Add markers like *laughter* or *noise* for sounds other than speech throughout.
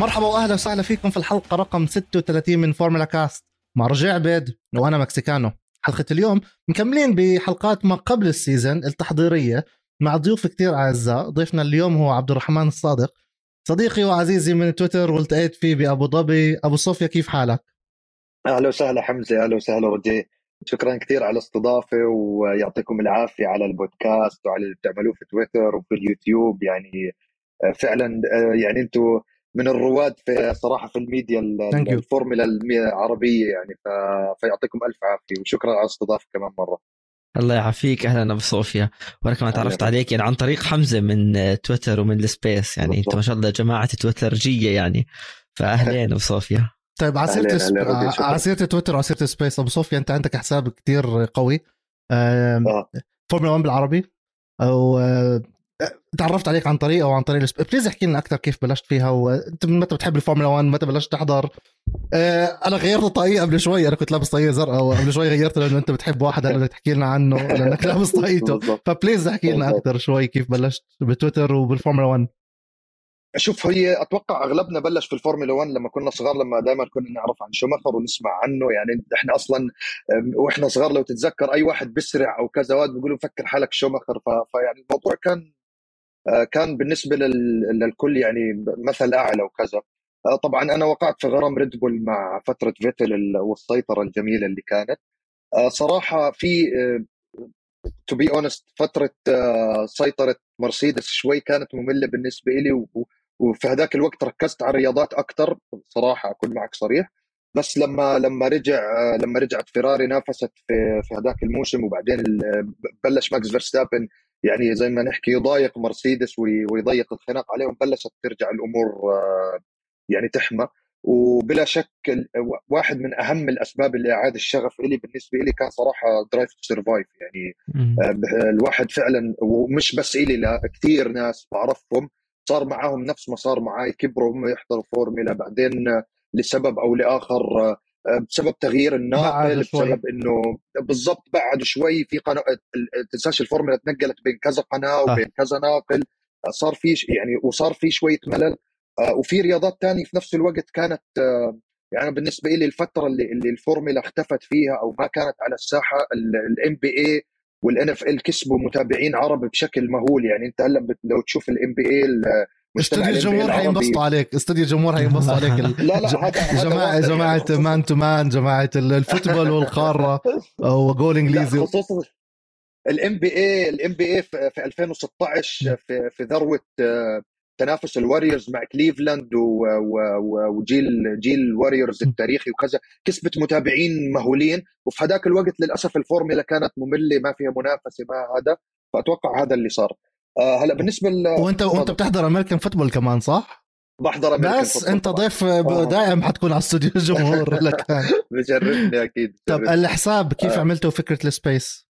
مرحبا واهلا وسهلا فيكم في الحلقة رقم 36 من فورمولا كاست مع رجا عبيد وأنا مكسيكانو. حلقة اليوم مكملين بحلقات ما قبل ال season التحضيرية مع ضيوف كثير أعزاء. ضيفنا اليوم هو عبد الرحمن الصادق. صديقي وعزيزي من تويتر والتقيت فيه بأبو ظبي. أبو صوفيا كيف حالك؟ أهلا وسهلا حمزة أهلا وسهلا رجا شكرا كثير على الاستضافة ويعطيكم العافية على البودكاست وعلى اللي بتعملوه في تويتر وفي اليوتيوب. يعني آه، فعلا آه، يعني أنتم من الرواد في صراحة في الميديا الفورمولا العربية يعني. فيعطيكم ألف عافية وشكرا على الاستضافه كمان مرة. الله يعافيك. أهلا أبو صوفيا. وأنا كمان تعرفت عليك يعني عن طريق حمزة من تويتر ومن ال space يعني. أنت ما شاء الله جماعة تويترجيه يعني. فاهلين أبو صوفيا. طيب على سيرة على سيرة تويتر وعلى سيرة space أبو صوفيا أنت عندك حساب كتير قوي. آه. فورمولا 1 بالعربي. أو تعرفت عليك عن طريق أو عن طريق الـ sp... please احكي لنا أكثر كيف بلشت فيها وانت متى بتحب الفورمولا 1 متى بلشت تحضر؟ آه أنا غيرت الطاقيه قبل شوي. أنا كنت لابس طاقية زرقاء وقبل شوي غيرت لأنه أنت بتحب واحد هلا *laughs* بدك تحكي لنا عنه لأنك لابس طاقيته. ف please احكي لنا أكثر شوي كيف بلشت بتويتر وبالفورمولا 1 شوف هي أتوقع أغلبنا بلش في الفورمولا 1 لما كنا صغار لما دائما كنا نعرف عن شومخر ونسمع عنه. يعني إحنا أصلا وإحنا صغار لو تتذكر أي واحد بيسرع أو كذا واد بيقولوا فكر حالك شومخر فيعني الموضوع كان كان بالنسبة للكل يعني مثل أعلى وكذا. آه، طبعا أنا وقعت في غرام ريد بول مع فترة فيتل والسيطرة الجميلة اللي كانت. آه، صراحة في to be honest فترة سيطرة مرسيدس شوي كانت مملة بالنسبة لي وفي هذاك الوقت ركزت على الرياضات أكثر صراحة أكون معك صريح. بس لما لما رجع لما رجعت فيراري نافست في في هذاك الموسم وبعدين بلش ماكس فيرستابن يعني زي ما نحكي يضايق مرسيدس ويضيق الخناق عليهم بلشت ترجع الأمور آه، يعني تحمى. وبلا شك واحد من أهم الأسباب اللي اعاد الشغف لي بالنسبة لي كان صراحة Drive to Survive يعني آه، الواحد فعلا ومش بس إلي لا كثير ناس بعرفهم. صار معاهم نفس ما صار معي كبروا هم يحضروا فورمولا بعدين لسبب أو لآخر بسبب تغيير الناقل بسبب إنه بالضبط بعد شوي في قناة تنساش الفورمولا تنقلت بين كذا قناة وبين كذا ناقل صار في يعني وصار في شوية ملل آه، وفي رياضات ثانية في نفس الوقت كانت آه، يعني بالنسبة لي الفترة اللي, اللي الفورمولا اختفت فيها أو ما كانت على الساحة ال NBA وال NFL كسبوا متابعين عرب بشكل مهول يعني أنت هلأ لو تشوف ال NBA استوديو الجمهور حينبسطوا عليك. استوديو الجمهور حينبسطوا عليك. لا لا هذا جماعة جماعة man to man جماعة ال football والقارة وجول إنجليزي. خصوصا ال NBA ال NBA في 2016 في في ذروة آه، تنافس الواريورز مع كليفلاند وجيل جيل الواريورز التاريخي وكذا. كسبت متابعين مهولين. وفي هذاك الوقت للأسف الفورمولا كانت مملة ما فيها منافسة ما هذا. فأتوقع هذا اللي صار. هلا بالنسبة ل وانت وانت بتحضر American football كمان صح؟ بحضر امريكان بس انت ضيف آه. دائم حتكون على استوديو الجمهور *laughs* لك بجربني أكيد طب الحساب كيف آه. عملته فكرة ال space؟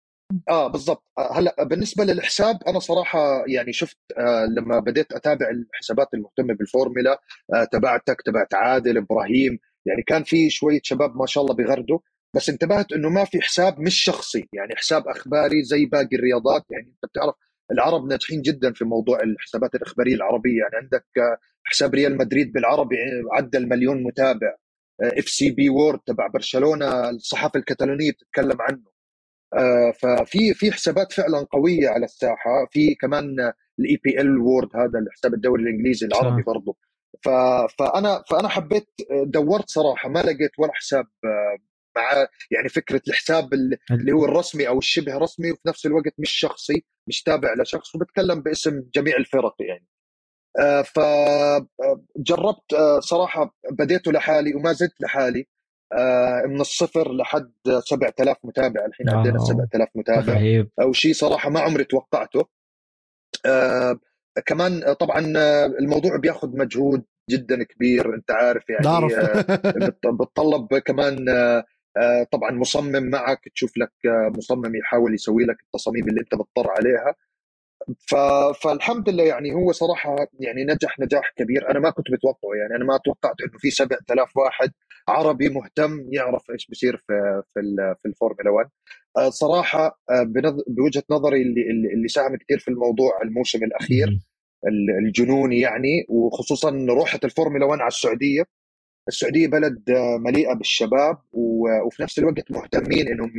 آه بالضبط آه، هلا بالنسبة للحساب أنا صراحة يعني شفت آه لما بديت أتابع الحسابات المهتمة بالفورمولا آه تبعتك تبعت عادل إبراهيم يعني كان في شوية شباب ما شاء الله بغردوا بس انتبهت إنه ما في حساب مش شخصي يعني حساب أخباري زي باقي الرياضات يعني أنت بتعرف العرب ناجحين جدا في موضوع الحسابات الإخبارية العربية. يعني عندك حساب ريال مدريد بالعربي عدى المليون متابع. FCB World تبع برشلونة الصحافة الكتالونية بتتكلم عنه. آه، ففي في حسابات فعلا قوية على الساحة. في كمان ال EPL World هذا الحساب الدوري الإنجليزي العربي برضه. فأنا فأنا حبيت دورت صراحة ما لقيت ولا حساب آه، مع يعني فكرة الحساب اللي هو الرسمي أو الشبه رسمي وفي نفس الوقت مش شخصي مش تابع لشخص وبتكلم باسم جميع الفرق يعني. آه، فجربت آه، صراحة بديته لحالي وما زلت لحالي. آه، من الصفر لحد 7000 متابع الحين عندنا 7000 متابع. أو شيء صراحة ما عمري توقعته. كمان طبعا الموضوع بياخذ مجهود جدا كبير أنت عارف يعني بتطلب كمان آه، طبعا مصمم معك تشوف لك آه، مصمم يحاول يسوي لك التصاميم اللي انت مضطر عليها. فالحمد لله يعني هو صراحة يعني نجح نجاح كبير. أنا ما كنت متوقعه يعني أنا ما توقعت إنه في 7000 واحد عربي مهتم يعرف إيش بيصير في في في الفورمولا 1 آه، صراحة بوجهة نظري اللي اللي ساهم كثير في الموضوع الموسم الأخير الجنوني يعني وخصوصا روحة الفورمولا 1 على السعودية. السعودية بلد مليئة بالشباب وفي نفس الوقت مهتمين إنهم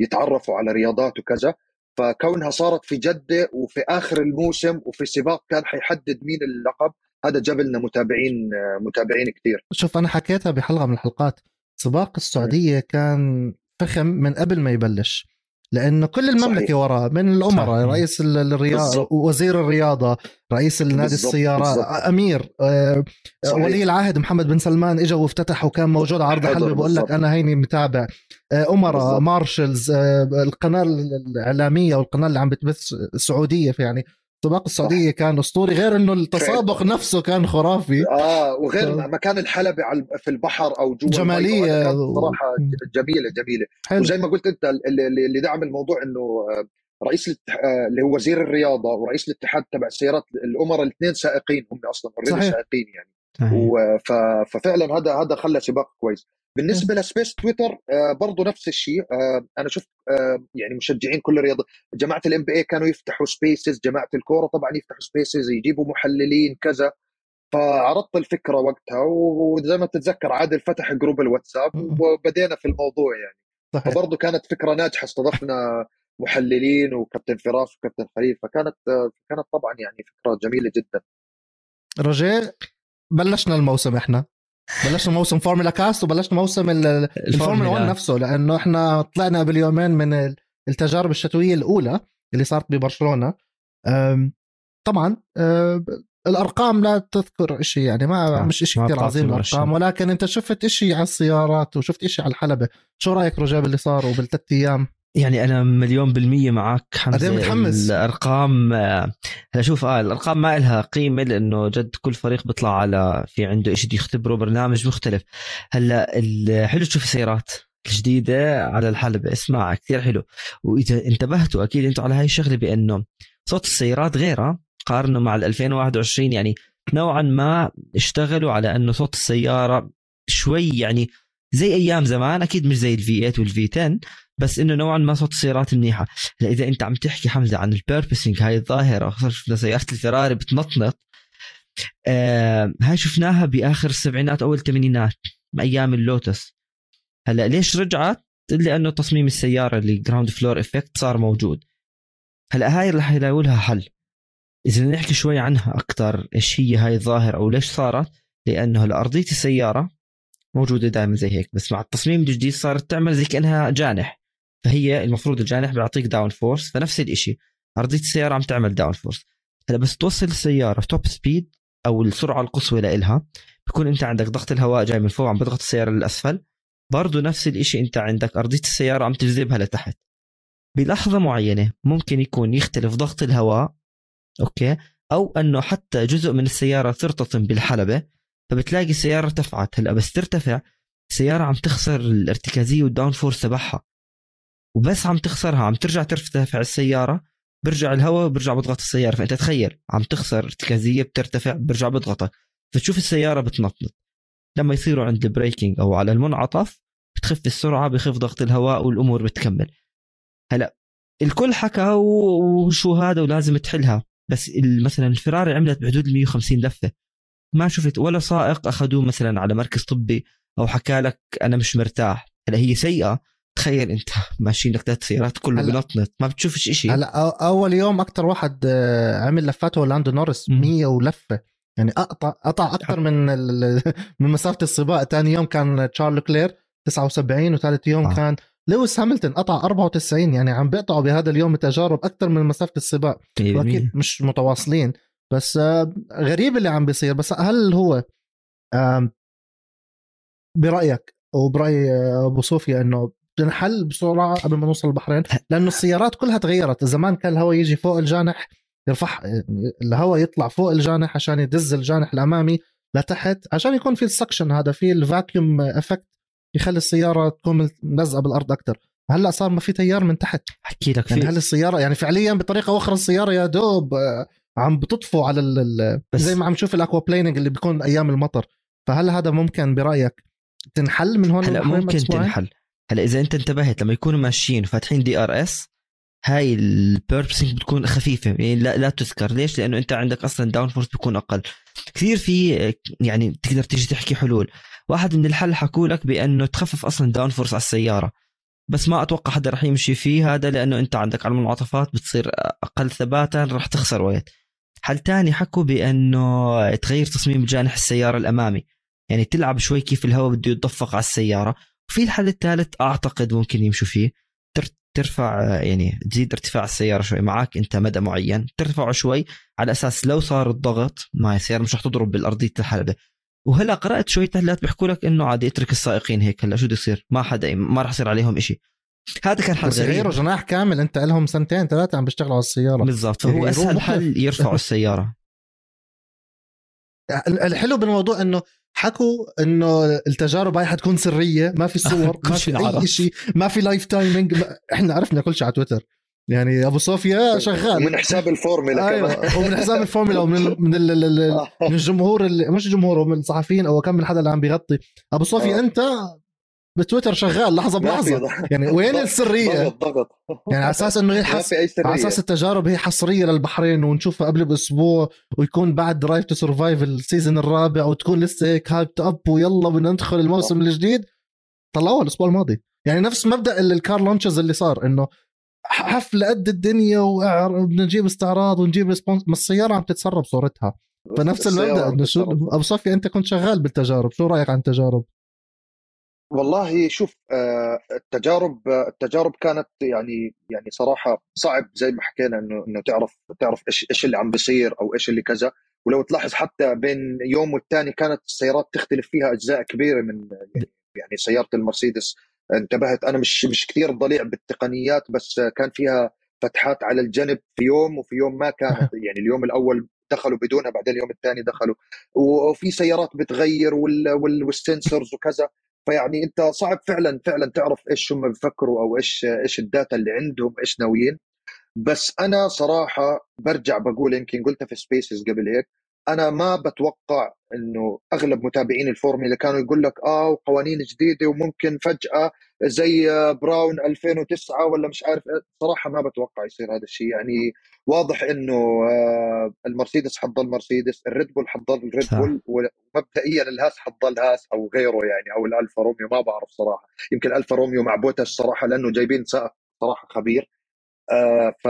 يتعرفوا على رياضات وكذا. فكونها صارت في جدة وفي آخر الموسم وفي سباق كان حيحدد مين اللقب هذا جاب لنا متابعين متابعين كثير. شوف أنا حكيتها بحلقة من الحلقات. سباق السعودية كان فخم من قبل ما يبلش. لأنه كل المملكة صحيح. وراه من الأمراء رئيس الرياضه وزير الرياضة رئيس النادي السيارة بالزبط. أمير آه ولي العهد محمد بن سلمان اجى وافتتح وكان موجود عرض حلبي بقول لك أنا هيني متابع. آه أمراء مارشلز آه القناة الإعلامية والقناة اللي عم بتبث السعودية يعني سباق السعودية كان أسطوري غير إنه التسابق نفسه كان خرافي. آه وغير ف... مكان الحلبة في البحر أو جوا جمالية. صراحة جميلة جميلة. حلو. وزي ما قلت أنت اللي دعم الموضوع إنه آه، رئيس آه، اللي هو وزير الرياضة ورئيس الاتحاد تبع السيارات الامراء الاثنين سائقين هم أصلا سائقين يعني. ففعلا هذا هذا خلى سباق كويس. بالنسبة لسبيس تويتر آه برضه نفس الشيء آه أنا شفت آه يعني مشجعين كل الرياضة جماعة ال NBA كانوا يفتحوا Spaces جماعة الكورة طبعا يفتحوا Spaces يجيبوا محللين كذا فعرضت الفكرة وقتها وزي ما تتذكر عادل فتح group الواتساب وبدينا في الموضوع يعني. صحيح. فبرضه كانت فكرة ناجحة استضفنا محللين وكابتن فراس وكابتن خليل فكانت كانت طبعا يعني فكرة جميلة جدا. رجاء بلشنا الموسم إحنا. بلشنا موسم فورمولا Cast وبلشنا موسم الفورمولا. 1 نفسه لأنه إحنا طلعنا باليومين من التجارب الشتوية الأولى اللي صارت ببرشلونة. طبعا الأرقام لا تذكر شيء يعني ما مش شيء كثير عظيم الأرقام ولكن أنت شفت شيء على السيارات وشفت شيء على الحلبة. شو رأيك رجاء باللي صار وبالثلاث أيام؟ يعني أنا مليون بالمية معك حمزة. متحمس. الأرقام هلا شوف آه الأرقام ما لها قيمة لأنه جد كل فريق بيطلع على في عنده شيء يختبره برنامج مختلف. هلأ حلو تشوف السيارات الجديدة على الحلبة. اسمع كثير حلو. وإذا انتبهتوا أكيد أنتم على هاي الشغلة بأنه صوت السيارات غيرها قارنه مع ال 2021 يعني نوعا ما اشتغلوا على أنه صوت السيارة شوي يعني زي أيام زمان. أكيد مش زي ال V8 وال V10 بس إنه نوعا ما صوت السيارات منيحه إذا أنت عم تحكي حمزة عن ال porpoising هاي الظاهرة خصوصا شفنا سيارة الفراري بتنطنط. آه هاي شفناها بآخر السبعينات أول الثمانينات أيام اللوتس. هلا ليش رجعت؟ لأنه تصميم السيارة اللي ground floor effect صار موجود. هلا هاي رح يلاقوا لها حل. إذا نحكي شوي عنها أكثر إيش هي هاي الظاهرة أو ليش صارت؟ لأنه أرضية السيارة موجودة دائما زي هيك بس مع التصميم الجديد صارت تعمل زي كأنها جانح. فهي المفروض الجانح بيعطيك downforce فنفس الشيء ارضيه السيارة عم تعمل downforce هلأ بس توصل السيارة top speed أو السرعة القصوى لإلها بكون أنت عندك ضغط الهواء جاي من فوق عم بضغط السيارة للأسفل. برضه نفس الشيء أنت عندك ارضيه السيارة عم تجذبها لتحت. بلحظة معينة ممكن يكون يختلف ضغط الهواء أوكي؟ أو أنه حتى جزء من السيارة ترتطم بالحلبة فبتلاقي السيارة ارتفعت. هلأ بس ترتفع السيارة عم تخسر الارتكازية وال downforce تبعها. وبس عم تخسرها عم ترجع ترتفع السياره برجع الهواء برجع بضغط السيارة فأنت تخيل عم تخسر ارتكازيه بترتفع برجع بضغطك فتشوف السيارة بتنطنط لما يصيروا عند البريكنج أو على المنعطف بتخف السرعة بخف ضغط الهواء والأمور بتكمل. هلأ الكل حكى وشو هذا ولازم تحلها. بس مثلا الفراري عملت بحدود 150 لفة. ما شفت ولا سائق أخذوه مثلا على مركز طبي أو حكى لك أنا مش مرتاح. هلأ هي سيئة تخيل انت ماشيين لك ثلاث سيارات كله بنطنط ما بتشوفش شيء هلا أول يوم أكثر واحد آه، عمل لفاته لاندو نورس 100 ولفة. يعني أقطع قطع أكثر من من مسافة السباق. ثاني يوم كان تشارل كلير 79 وثالث يوم آه. كان لويس هاملتون قطع 94 يعني عم بيقطعوا بهذا اليوم التجارب أكثر من مسافة السباق. وأكيد مش متواصلين. بس آه، غريب اللي عم بيصير. بس هل هو برأيك وبراي أبو صوفيا إنه تنحل بسرعة قبل ما نوصل البحرين لأنه السيارات كلها تغيرت. زمان كان الهواء يجي فوق الجانح يرفع الهواء يطلع فوق الجانح عشان يدز الجانح الأمامي لتحت عشان يكون في ال suction هذا في ال vacuum effect يخلي السيارة تكون ملزقة بالأرض أكثر هلأ صار ما في تيار من تحت. أحكي لك يعني هل السيارة يعني فعليا بطريقة أخرى السيارة يا دوب آه، عم بتطفو على ال بس زي ما عم نشوف ال aquaplaning اللي بيكون أيام المطر. فهل هذا ممكن برأيك تنحل من هون هلأ ممكن تنحل. هلا إذا أنت انتبهت لما يكونوا ماشيين وفاتحين DRS هاي ال porpoising بتكون خفيفة يعني لا, لا تذكر. ليش؟ لأنه أنت عندك أصلا downforce بيكون أقل. كثير في يعني تقدر تيجي تحكي حلول. واحد من الحل حكوا لك بأنه تخفف أصلا downforce على السيارة. بس ما أتوقع حدا رح يمشي فيه هذا لأنه أنت عندك على المنعطفات بتصير أقل ثباتا رح تخسر وقت. حل تاني حكوا بأنه تغير تصميم جانح السيارة الأمامي. يعني تلعب شوي كيف الهواء بده يتدفق على السيارة. وفي الحل الثالث أعتقد ممكن يمشوا فيه. ترفع يعني تزيد ارتفاع السيارة شوي معك أنت مدى معين. ترفعه شوي على أساس لو صار الضغط ما السيارة مش رح تضرب بالأرضية الحلبه وهلا قرأت شوي تحليلات بيحكوا لك إنه عادي اترك السائقين هيك. هلا شو بده يصير؟ ما حدا ما راح يصير عليهم إشي. هذا كان حل غريب. يغيروا جناح كامل. أنت لهم سنتين ثلاثة عم بيشتغلوا على السيارة. بالضبط. فهو أسهل حل يرفعوا السيارة. *laughs* الحلو بالموضوع إنه حكوا إنه التجارب هاي حتكون سرية ما في صور *laughs* ما في أي شيء ما في live timing ما... إحنا عرفنا كل شيء على تويتر. يعني أبو صوفيا شغال. ومن حساب الفورمولا أيوة. كمان. *laughs* ومن حساب الفورمولا ومن من *laughs* من الجمهور اللي مش الجمهور من الصحفيين أو كم من حدا اللي عم بيغطي. أبو صوفيا أنت بتويتر شغال لحظة بلحظة. يعني وين السرية؟ ضغط يعني على أساس إنه هي حس... على أساس التجارب هي حصرية للبحرين ونشوفها قبل بأسبوع ويكون بعد Drive to Survive ال season الرابع وتكون لسه هيك hyped up ويلا بدنا ندخل الموسم الجديد. طلعوها الأسبوع الماضي. يعني نفس مبدأ ال car launches اللي صار إنه حفله قد الدنيا وبدنا نجيب استعراض ونجيب response ما السيارة عم تتسرب صورتها. فنفس المبدأ إنه شو أبو صفي أنت كنت شغال بالتجارب. شو رأيك عن التجارب؟ والله شوف آه، التجارب التجارب كانت يعني يعني صراحة صعب زي ما حكينا إنه إنه تعرف تعرف إيش إيش اللي عم بيصير أو إيش اللي كذا. ولو تلاحظ حتى بين يوم والثاني كانت السيارات تختلف فيها أجزاء كبيرة من يعني سيارة المرسيدس. انتبهت أنا مش مش كثير ضليع بالتقنيات بس كان فيها فتحات على الجنب في يوم وفي يوم ما كانت. *laughs* يعني اليوم الأول دخلوا بدونها بعدين اليوم الثاني دخلوا. وفي سيارات بتغير وال sensors وكذا. فيعني انت صعب فعلا فعلا تعرف إيش هم بفكروا أو إيش إيش ال data اللي عندهم إيش ناويين. بس أنا صراحة برجع بقول يمكن قلتها في Spaces قبل هيك أنا ما بتوقع إنه أغلب متابعين الفورمولا كانوا يقول لك آه وقوانين جديدة وممكن فجأة زي براون 2009 ولا مش عارف. صراحة ما بتوقع يصير هذا الشيء. يعني واضح إنه آه، المرسيدس حتضل مرسيدس الريد بول حتضل الريد بول ومبدئيا الهاس حتضل هاس أو غيره يعني أو الألفا روميو ما بعرف صراحة. يمكن الفا روميو مع بوتس صراحة لأنه جايبين سائق صراحة خبير. آه ف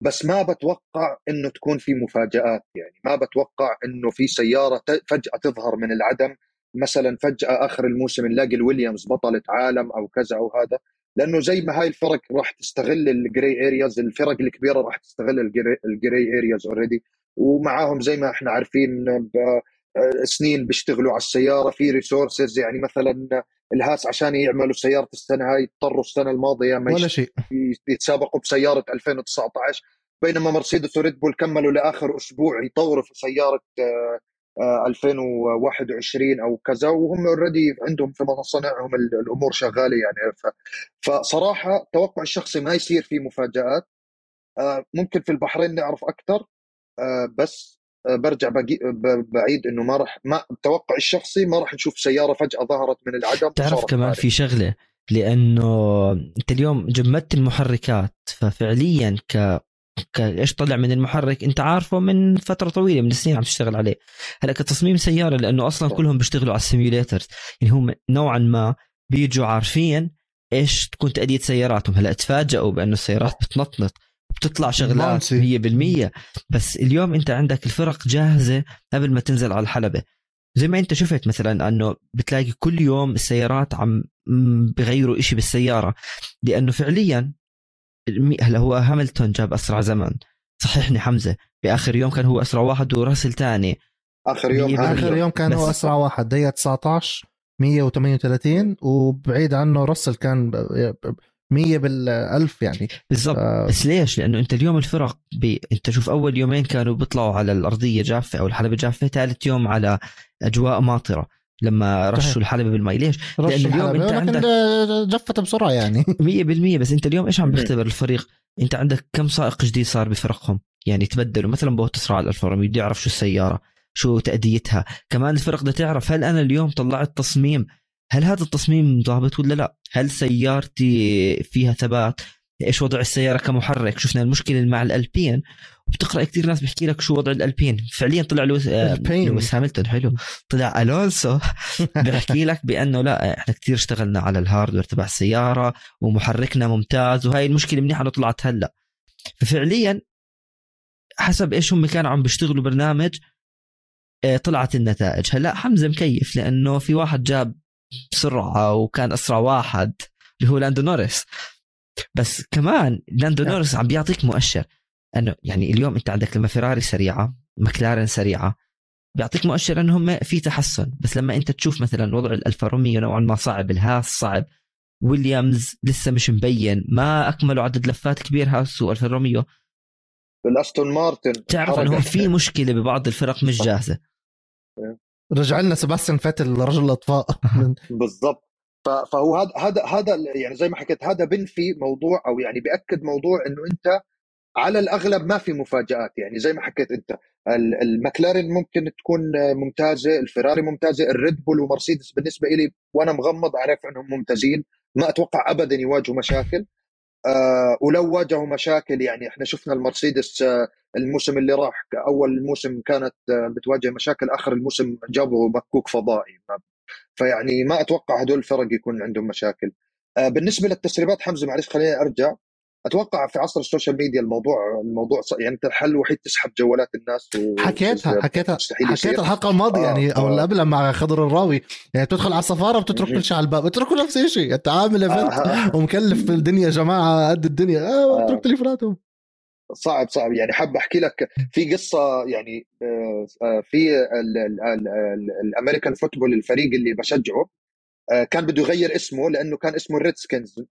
بس ما بتوقع إنه تكون في مفاجآت يعني. ما بتوقع إنه في سيارة فجأة تظهر من العدم. مثلا فجأة آخر الموسم نلاقي الويليامز بطلة عالم أو كذا أو هذا لأنه زي ما هاي الفرق راح تستغل ال grey areas الفرق الكبيرة راح تستغل ال grey areas already ومعاهم زي ما إحنا عارفين سنين بيشتغلوا على السيارة في resources يعني مثلا الهاس عشان يعملوا سيارة السنة هاي اضطروا السنة الماضية ما ولا شيء. يتسابقوا بسيارة 2019 بينما مرسيدس وريد بول كملوا لآخر أسبوع يطوروا في سيارة 2021 آه، أو كذا وهم already عندهم في مصانعهم الأمور شغالة يعني. فصراحة توقع الشخصي ما يصير في مفاجآت. آه، ممكن في البحرين نعرف أكثر آه، بس برجع بعيد إنه ما راح ما التوقع الشخصي ما راح نشوف سيارة فجأة ظهرت من العدم تعرف كمان في شغلة لأنه أنت اليوم جمدت المحركات ففعليا ك إيش طلع من المحرك؟ انت عارفه من فترة طويلة من سنين عم تشتغل عليه. هلأ كتصميم سيارة لأنه أصلا كلهم بيشتغلوا على السيميوليترز. يعني هم نوعا ما بيجوا عارفين إيش تكون تأدية سياراتهم. هلأ تفاجئوا بأنه السيارات بتنطنط بتطلع شغلات 100% بس اليوم أنت عندك الفرق جاهزة قبل ما تنزل على الحلبة. زي ما أنت شفت مثلا أنه بتلاقي كل يوم السيارات عم بغيروا إشي بالسيارة. لأنه فعليا هلا هو هاملتون جاب أسرع زمن. صححني حمزة بآخر يوم كان هو أسرع واحد وراسل ثاني آخر يوم آخر يوم كان هو أسرع واحد دقيقة 19 138 وبعيد عنه راسل كان 100 بالألف يعني. بالضبط. آه. بس ليش؟ لأنه أنت اليوم الفرق بي... أنت شوف أول يومين كانوا بيطلعوا على الأرضية جافة أو الحلبة جافة ثالث يوم على أجواء ماطرة. لما رشوا الحلبة بالمي ليش؟ لأنه اليوم أنت عندك جفت بسرعة يعني. *laughs* 100% بس أنت اليوم إيش عم بيختبر الفريق؟ أنت عندك كم سائق جديد صار بفرقهم؟ يعني تبدلوا. مثلا بوتس على الألفا روميو بده يعرف شو السيارة شو تأديتها. كمان الفرق بدها تعرف هل أنا اليوم طلعت تصميم؟ هل هذا التصميم ضابط ولا لا؟ هل سيارتي فيها ثبات؟ إيش وضع السيارة كمحرك. شفنا المشكلة مع الألبين وبتقرأ كثير ناس بيحكي لك شو وضع الألبين. فعليا طلع لويس آه، لويس هاملتون حلو. طلع ألونسو *laughs* بيحكي لك بأنه لا إحنا كثير اشتغلنا على ال hardware تبع السيارة ومحركنا ممتاز وهي المشكلة منيحة إنه طلعت هلأ. ففعليا حسب إيش هم كانوا عم بيشتغلوا برنامج آه، طلعت النتائج. هلأ حمزة مكيف لأنه في واحد جاب بسرعة وكان أسرع واحد اللي هو لاندو نورس بس كمان لاندو نعم. نورس عم بيعطيك مؤشر. إنه يعني اليوم أنت عندك لما فيراري سريعة مكلارن سريعة بيعطيك مؤشر انهم في تحسن. بس لما أنت تشوف مثلا وضع الألفا روميو نوعا ما صعب الهاس صعب ويليامز لسه مش مبين ما أكملوا عدد لفات كبير هاس وألفا روميو. الأستون مارتن تعرف إنه في مشكلة ببعض الفرق مش جاهزة. رجع لنا سباستيان فاتل رجل الإطفاء. *laughs* بالضبط. فهو هذا هذا هذا يعني زي ما حكيت هذا بنفي موضوع أو يعني بيأكد موضوع إنه أنت على الأغلب ما في مفاجآت. يعني زي ما حكيت أنت المكلارين ممكن تكون ممتازة الفيراري ممتازة الريد بول ومرسيدس بالنسبة لي وأنا مغمض عارف إنهم ممتازين. ما أتوقع ابدا يواجهوا مشاكل. آه ولو واجهوا مشاكل يعني إحنا شفنا المرسيدس آه الموسم اللي راح أول موسم كانت آه بتواجه مشاكل آخر الموسم جابوا مكوك فضائي. فيعني ما أتوقع هدول الفرق يكون عندهم مشاكل. آه بالنسبة للتسريبات حمزة معلش خليني أرجع. أتوقع في عصر ال social media الموضوع الموضوع يعني أنت الحل الوحيد تسحب جوالات الناس حكيتها حكيتها حكيت الحلقة الماضية يعني أو اللي قبلها مع خضر الراوي. يعني تدخل على السفارة بتترك كل شيء على الباب اتركوا نفس الشيء انت عامل event آه. ومكلف في الدنيا يا جماعة قد الدنيا. آه. اترك تليفوناتهم. صعب صعب يعني حاب أحكي لك في قصة يعني آه، آه، في ال American football الفريق اللي بشجعه آه، كان بده يغير اسمه لأنه كان اسمه الريدسكنز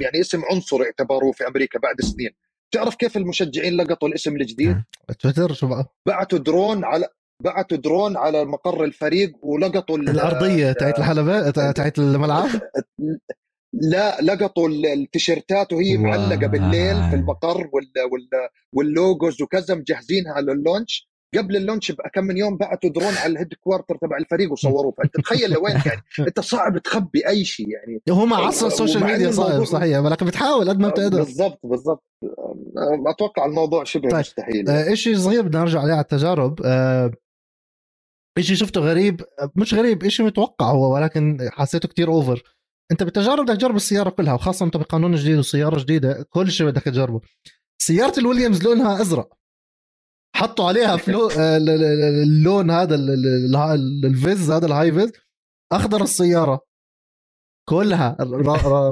يعني اسم عنصر اعتبروه في أمريكا بعد سنين تعرف كيف المشجعين لقطوا الاسم الجديد؟ تويتر شو بقى؟ بعتوا درون على بعتوا درون على مقر الفريق ولقطوا الأرضية تاعت الحلبة تاعت الملعب *laughs* لا لقطوا التيشيرتات وهي معلقة بالليل في المقر وال logos وكذا مجهزينها لل launch قبل ال launch بكم من يوم بعثوا درون على ال headquarter تبع الفريق وصوروه. فانت *laughs* تخيل لوين يعني انت صعب تخبي أي شيء يعني. هم عصر ال social media صعب صحيح ولكن بتحاول قد ما بتقدر. بالضبط بالضبط. أتوقع الموضوع شبه طيب. مستحيل آه شيء صغير بدنا نرجع عليه على التجارب. آه شيء شفته غريب مش غريب شيء متوقع هو ولكن حسيته كتير over انت بالتجارب بدك تجرب السيارة كلها وخاصة انت بقانون جديد وسيارة جديدة كل شيء بدك تجربه. سيارة الويليامز لونها أزرق. حطوا عليها *laughs* flow آه، اللون هذا ال viz هذا ال hi-viz أخضر السيارة. كلها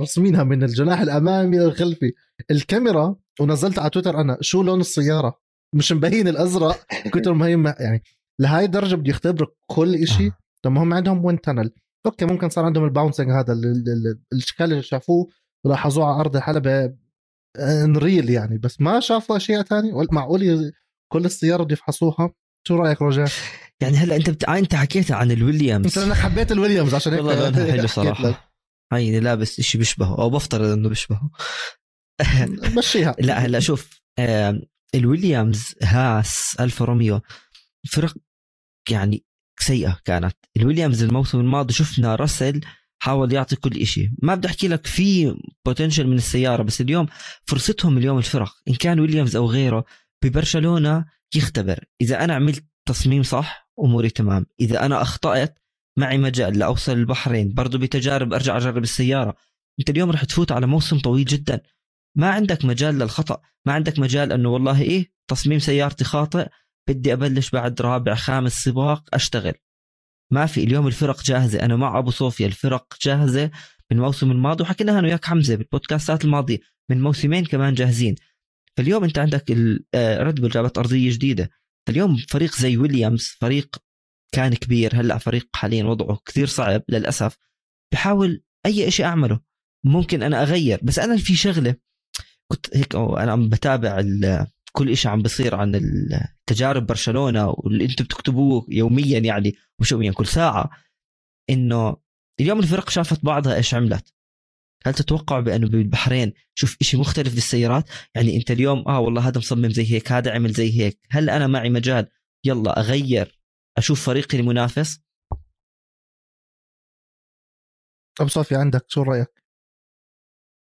رسمينها من الجناح الأمامي للخلفي. الكاميرا ونزلت على تويتر أنا شو لون السيارة؟ مش مبين الأزرق كتر ما هي يعني لهي الدرجة بده يختبر كل شيء طب ما هم عندهم wind tunnel okay ممكن صار عندهم ال bouncing هذا الاشكال اللي شافوه ولاحظوه على أرض الحلبة in real يعني. بس ما شافوا أشياء ثانية معقول كل السيارة بده يفحصوها؟ شو رأيك رجاء؟ يعني هلأ أنت بت... أنت حكيت عن الويليامز. انت أنا حبيت الويليامز عشان هيك والله حلو *laughs* صراحة. هاي لابس شيء بيشبهه أو بفترض إنه بيشبهه. *laughs* مشيها. لا هلأ شوف آه الويليامز هاس الفا روميو فرق يعني سيئة كانت. الويليامز الموسم الماضي شفنا راسل حاول يعطي كل شيء ما بدي أحكي لك في potential من السيارة بس اليوم فرصتهم اليوم الفرق. إن كان ويليامز أو غيره ببرشلونة يختبر. إذا أنا عملت تصميم صح أموري تمام. إذا أنا أخطأت معي مجال لأوصل البحرين. برضه بتجارب أرجع أجرب السيارة. أنت اليوم رح تفوت على موسم طويل جدا. ما عندك مجال للخطأ. ما عندك مجال أنه والله إيه تصميم سيارتي خاطئ بدي أبلش بعد رابع خامس سباق أشتغل. ما في اليوم الفرق جاهزة. أنا مع أبو صوفيا الفرق جاهزة من الموسم الماضي وحكيناها أنا وياك حمزة بالبودكاستات الماضية من موسمين كمان جاهزين. فاليوم أنت عندك ريد آه، بول جابت أرضية جديدة. فاليوم فريق زي ويليامز فريق كان كبير هلأ فريق حاليا وضعه كثير صعب للأسف. بحاول أي شيء أعمله. ممكن أنا أغير بس أنا في شغلة. كنت هيك أنا عم بتابع كل شيء عم بصير عن تجارب برشلونة واللي أنتم بتكتبوه يوميا يعني مش يوميا كل ساعة إنه اليوم الفرق شافت بعضها إيش عملت. هل تتوقع بأنه بالبحرين شوف شيء مختلف بالسيارات؟ يعني أنت اليوم آه والله هذا مصمم زي هيك هذا عمل زي هيك هل أنا معي مجال؟ يلا أغير أشوف فريقي المنافس. ابو صافي عندك شو رأيك؟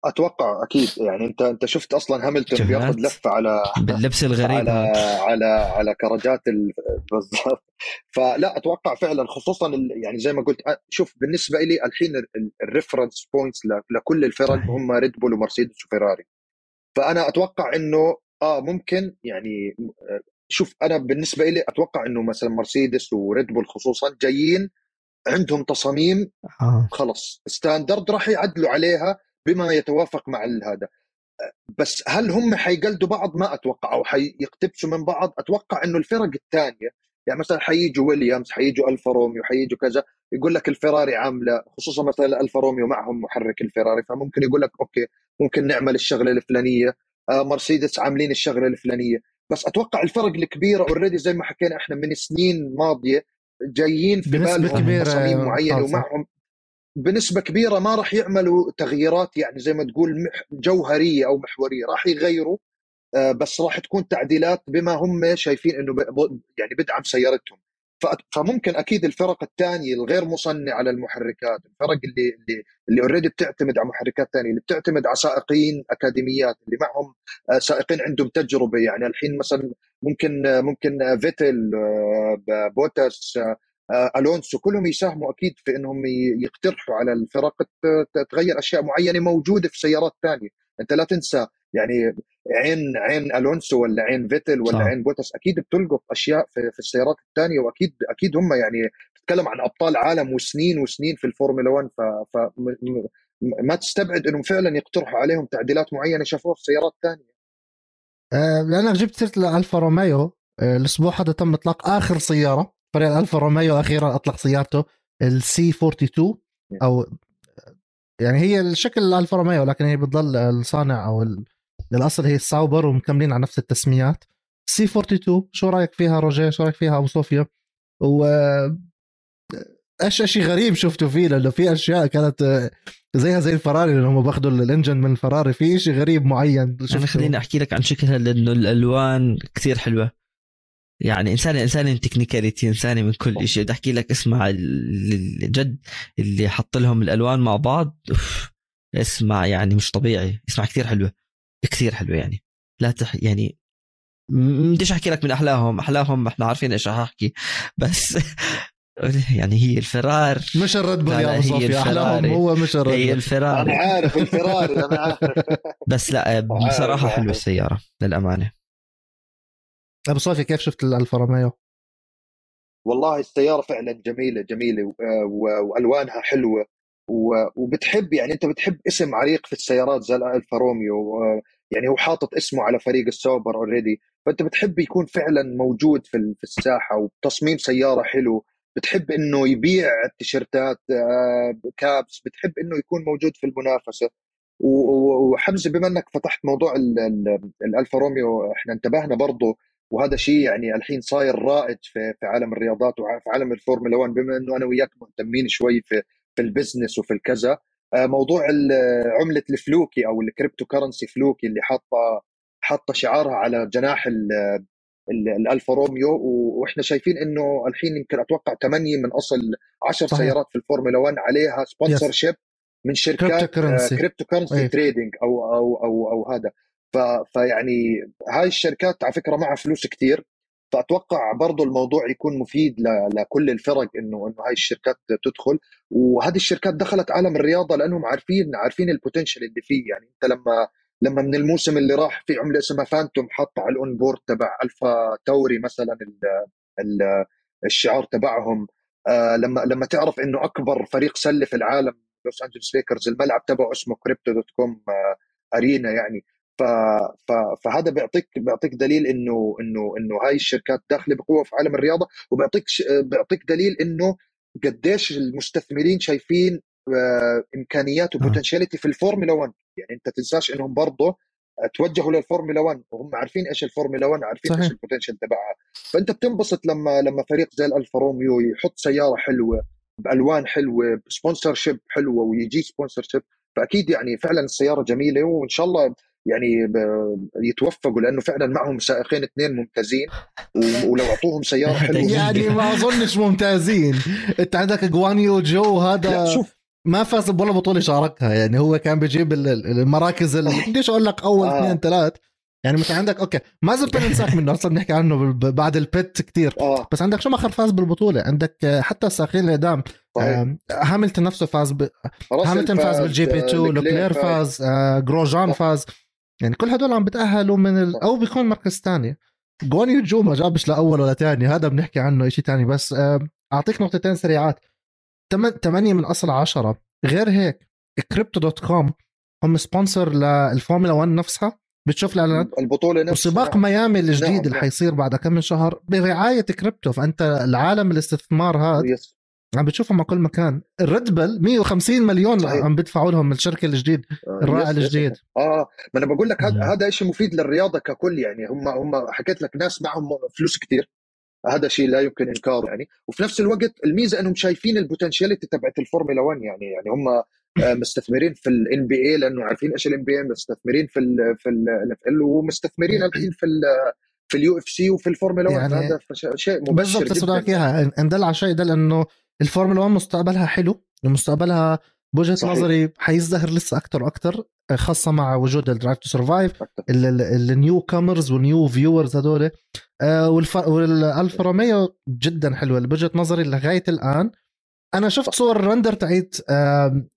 أتوقع أكيد. يعني انت أنت شفت أصلا هاملتون بياخذ لفة على باللبس الغريب على على على كرجات بالضبط. فلا أتوقع فعلا خصوصا يعني زي ما قلت شوف بالنسبة لي الحين ال reference points لكل الفرق هم ريد بول ومرسيدس وفيراري. فأنا أتوقع إنه آه ممكن يعني شوف أنا بالنسبة لي أتوقع إنه مثلا مرسيدس وريد بول خصوصا جايين عندهم تصاميم آه. خلص standard راح يعدلوا عليها بما يتوافق مع هذا. بس هل هم حيقلدوا بعض؟ ما أتوقع. أو حيقتبسوا من بعض؟ أتوقع إنه الفرق الثانية يعني مثلا حييجوا ويليامز حييجوا ألفا روميو حييجوا كذا يقول لك الفراري عامله خصوصا مثلا ألفا روميو معهم محرك الفراري فممكن يقول لك okay ممكن نعمل الشغلة الفلانية آه مرسيدس عاملين الشغلة الفلانية. بس أتوقع الفرق الكبيره اوريدي زي ما حكينا إحنا من سنين ماضية جايين في بالهم تصاميم معينة ومعهم بنسبة كبيرة ما راح يعملوا تغييرات يعني زي ما تقول جوهرية أو محورية راح يغيروا آه، بس راح تكون تعديلات بما هم شايفين إنه يعني بدعم سيارتهم. فممكن أكيد الفرق الثانية الغير مصنعه على المحركات الفرق اللي اللي اللي already بتعتمد على محركات ثانية اللي بتعتمد على سائقين أكاديميات اللي معهم آه، سائقين عندهم تجربة يعني الحين مثلا ممكن ممكن فيتل آه، بوتاس ألونسو كلهم يساهموا أكيد في إنهم يقترحوا على الفرق تغير أشياء معينة موجودة في سيارات ثانية أنت لا تنسى يعني عين عين ألونسو ولا عين فيتل ولا صح. عين بوتس أكيد بتلقط أشياء في, في السيارات الثانية وأكيد أكيد هم يعني تتكلم عن أبطال عالم وسنين وسنين في الفورمولا 1 ف, ف ما تستبعد إنهم فعلا يقترحوا عليهم تعديلات معينة شافوها في سيارات ثانية أه لانك جبت سيرة الالفا روميو أه الأسبوع هذا تم إطلاق آخر سيارة. فريق الالفا روميو أخيرا أطلق سيارته ال C42 أو يعني هي الشكل الالفا روميو لكن هي بتضل الصانع أو للأصل هي الساوبر ومكملين على نفس التسميات. C42 شو رأيك فيها روجيه؟ شو رأيك فيها ابو صوفيا؟ و إيش شيء غريب شفته فيه لأنه في أشياء كانت زيها زي الفراري لأنه هم باخذوا ال engine من الفراري في شيء غريب معين شفته. خليني أحكي لك عن شكلها لأنه الألوان كثير حلوة. يعني انسان إنسان تكنيكاليتي انساني من كل شيء بدي أحكي لك اسمع الجد اللي حط لهم الألوان مع بعض اسمع يعني مش طبيعي. اسمع كثير حلوة. كثير حلوة يعني. لا تح يعني بديش أحكي لك من أحلاهم. أحلاهم إحنا عارفين إيش أحكي. بس *laughs* يعني هي الفرار. مش الريد بول يا صوفي أحلاهم هو مش الريد هي الفرار. أنا عارف الفرار أنا عارف. بس لا *laughs* بصراحة حلوة السيارة للأمانة. أبو صوفي كيف شفت الالفا روميو؟ والله السيارة فعلا جميلة جميلة وألوانها حلوة وبتحب يعني أنت بتحب اسم عريق في السيارات زي الالفا روميو يعني هو حاطط اسمه على فريق الساوبر already فأنت بتحب يكون فعلا موجود في في الساحة وتصميم سيارة حلو. بتحب إنه يبيع التيشيرتات caps بتحب إنه يكون موجود في المنافسة. وحمزة بما إنك فتحت موضوع الالفا روميو إحنا انتبهنا برضه وهذا شيء يعني الحين صاير رائد في في عالم الرياضات وفي عالم الفورمولا 1 بما إنه أنا وياك مهتمين شوي في في ال business وفي الكذا. آه، موضوع عملة الفلوكي أو ال cryptocurrency فلوكي اللي حاطه حاطة شعارها على جناح الألفا روميو وإحنا شايفين إنه الحين يمكن أتوقع 8 من أصل 10 سيارات في الفورمولا 1 عليها sponsorship من شركات cryptocurrency trading أو أو أو أو هذا. فيعني هاي الشركات على فكرة معها فلوس كثير فأتوقع برضه الموضوع يكون مفيد لكل الفرق إنه إنه هاي الشركات تدخل. وهذه الشركات دخلت عالم الرياضة لأنهم عارفين عارفين ال potential اللي فيه. يعني أنت لما لما من الموسم اللي راح في عملة اسمها فانتوم حط على ال onboard تبع الفا توري مثلا ال ال الشعار تبعهم. آه لما لما تعرف إنه أكبر فريق سلة في العالم لوس انجلوس ليكرز الملعب تبعه اسمه Crypto.com آه Arena يعني. ف... ف... فهذا بيعطيك بيعطيك دليل انه انه إنه هاي الشركات داخلة بقوة في عالم الرياضة وبيعطيك ش... بيعطيك دليل إنه قديش المستثمرين شايفين آه، إمكانيات و potentiality في الفورمولا 1 يعني أنت تنساش إنهم برضه توجهوا للفورمولا 1 وهم عارفين إيش الفورمولا 1 عارفين صحيح. إيش ال potential تبعها. فأنت بتنبسط لما لما فريق زي الألفا روميو يحط سيارة حلوة بألوان حلوة ب sponsorship حلوة ويجي sponsorship فأكيد يعني فعلا السيارة جميلة وإن شاء الله يعني يتوفقوا لأنه فعلا معهم سائقين اثنين ممتازين ولو أعطوهم سيارة *laughs* حلوة يعني ما أظنش ممتازين. أنت عندك جوانيو جو هذا شوف. ما فاز بولا بطولة شاركها يعني هو كان بيجيب المراكز اللي بديش أقول لك أول آه. اثنين ثلاث؟ يعني مثلا عندك أوكي ما زلت ننساك منه أصلا بنحكي عنه بعد البيت كتير. آه. بس عندك شو ما فاز بالبطولة؟ عندك حتى الساخين القدام آه هاملتون نفسه فاز ب... هاملتون فاز بالجي بي 2 لوكلير فاز. آه جروجان فاز. يعني كل هدول عم بتأهلوا من ال... أو بيكون مركز ثاني جوني جو ما جابش لأول ولا ثاني هذا بنحكي عنه شيء ثاني بس أعطيك نقطتين سريعات. 8 من أصل 10 غير هيك Crypto.com هم sponsor للفورمولا 1 نفسها. بتشوف الإعلانات؟ البطولة نفسها. وسباق ميامي الجديد نعم. اللي حيصير بعد كم من شهر. برعاية كريبتو فأنت العالم الاستثمار هذا عم بتشوفهم على كل مكان. الريد بول 150 مليون صحيح. عم بيدفعوا لهم الشركة الجديد آه، الراعي الجديد. آه ما أنا بقول لك هذا هذا شيء مفيد للرياضة ككل يعني. هم هم حكيت لك ناس معهم فلوس كثير هذا شيء لا يمكن إنكاره يعني. وفي نفس الوقت الميزة إنهم شايفين ال potentiality تبعت الفورمولا 1 يعني. يعني هم آه، مستثمرين في ال NBA لأنه عارفين إيش ال NBA مستثمرين في ال في ال ال ومستثمرين الحين في ال في ال UFC وفي الفورمولا 1 يعني هذا شيء مبشر بالضبط اياها ندل على شيء دل إنه الفورمولا 1 مستقبلها حلو مستقبلها بوجهة صحيح. نظري حيزدهر لسه أكثر وأكثر خاصة مع وجود ال Drive to Survive ال newcomers وال new viewers هذول. والالفا روميو جدا حلوة بوجهه نظري لغاية الآن. أنا شفت صور ال render تاعت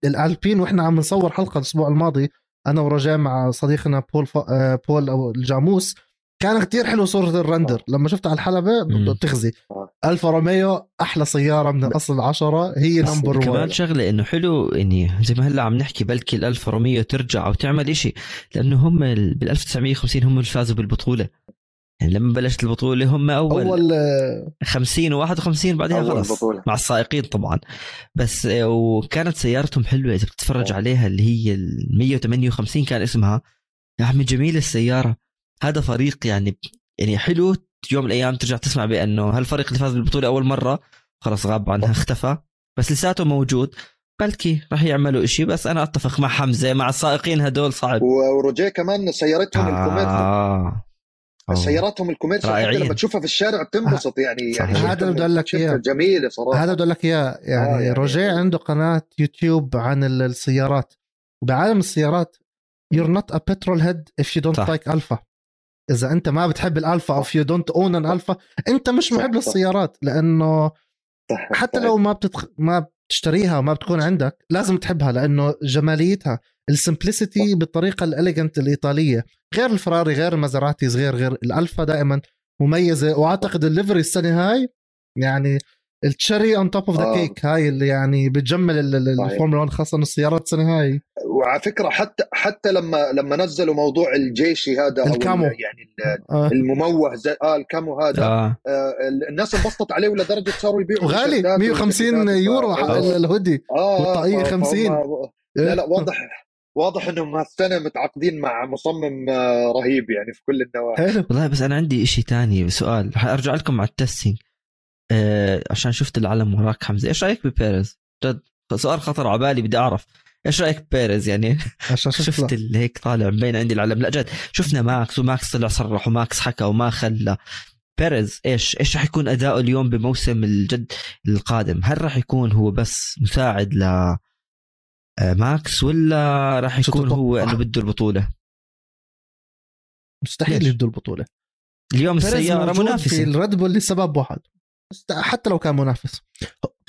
الألبين وإحنا عم نصور حلقة الأسبوع الماضي أنا ورجاء مع صديقنا بول ف... آه، بول أو الجاموس. كان كتير حلو صورة ال render. آه. لما شفتها على الحلبة بتخزي آه. ألفا روميو أحلى سيارة من أصل العشرة. هي number 1 كمان شغلة إنه حلو إني زي ما هلأ عم نحكي بلكي الألفا روميو ترجع أو تعمل لأنه هم بال 1950 هم اللي فازوا بالبطولة. يعني لما بلشت البطولة هم أول, أول 50 و51 بعدها خلص بطولة. مع السائقين طبعا. بس آه، وكانت سيارتهم حلوة إذا بتتفرج أوه. عليها اللي هي ال 158 كان اسمها. يا عمي جميلة السيارة. هذا فريق يعني يعني حلو يوم من الأيام ترجع تسمع بأنه هالفريق اللي فاز بالبطولة أول مرة؟ خلص غاب عنها اختفى. بس لساته موجود. بلكي راح يعملوا إشي. بس أنا أتفق مع حمزة مع السائقين هدول صعب. وروجيه كمان سيارتهم آه. ال commercial سياراتهم ال commercial حتى لما تشوفها في الشارع بتنبسط يعني يعني هذا اللي بدي أقول لك إياه. جميلة صراحة. هذا بدي أقول لك إياه. يعني, آه يعني روجيه عنده قناة يوتيوب عن السيارات. وبعالم السيارات you're not a petrol head if you don't صح. like Alfa. إذا أنت ما بتحب الألفا أو you don't own an Alfa أنت مش محب للسيارات لأنه حتى لو ما بتتخ... ما بتشتريها وما بتكون عندك لازم تحبها لأنه جماليتها ال simplicity بالطريقة ال elegant الإيطالية غير الفراري غير المازراتي غير غير الألفا دائما مميزة وأعتقد ال livery السنة هاي يعني ال cherry on top of the cake هاي اللي يعني بتجمل الفورمولا 1 خاصة السيارات السنة هاي. وعلى فكرة حتى حتى لما لما نزلوا موضوع الجيشي هذا ال camo. يعني آه. المموه زي آه ال camo هذا آه. آه الناس انبسطت عليه ولدرجة صاروا يبيعوا غالي 150 يورو آه. الهودي. آه والطاقية 50 لا لا واضح واضح إنهم هالسنة متعاقدين مع مصمم آه، رهيب يعني في كل النواحي. حلو. والله بس أنا عندي شيء ثاني سؤال. حارجع لكم مع ال testing آه عشان شفت العلم وراك حمزة. إيش رأيك ببيريز؟ جد سؤال خطر على بالي بدي أعرف. إيش رأيك ببيريز؟ يعني *laughs* شفت اللي هيك طالع مبين عندي العلم. لا جد شفنا ماكس وماكس طلع صرح وماكس حكى وما خلى. بيريز إيش إيش راح يكون أداؤه اليوم بموسم الجد القادم؟ هل راح يكون هو بس مساعد ل آه، ماكس ولا راح يكون هو إنه بده البطولة؟ مستحيل يبدو البطولة. اليوم السيارة منافسة. في الريد بول لسبب واحد. حتى لو كان منافس.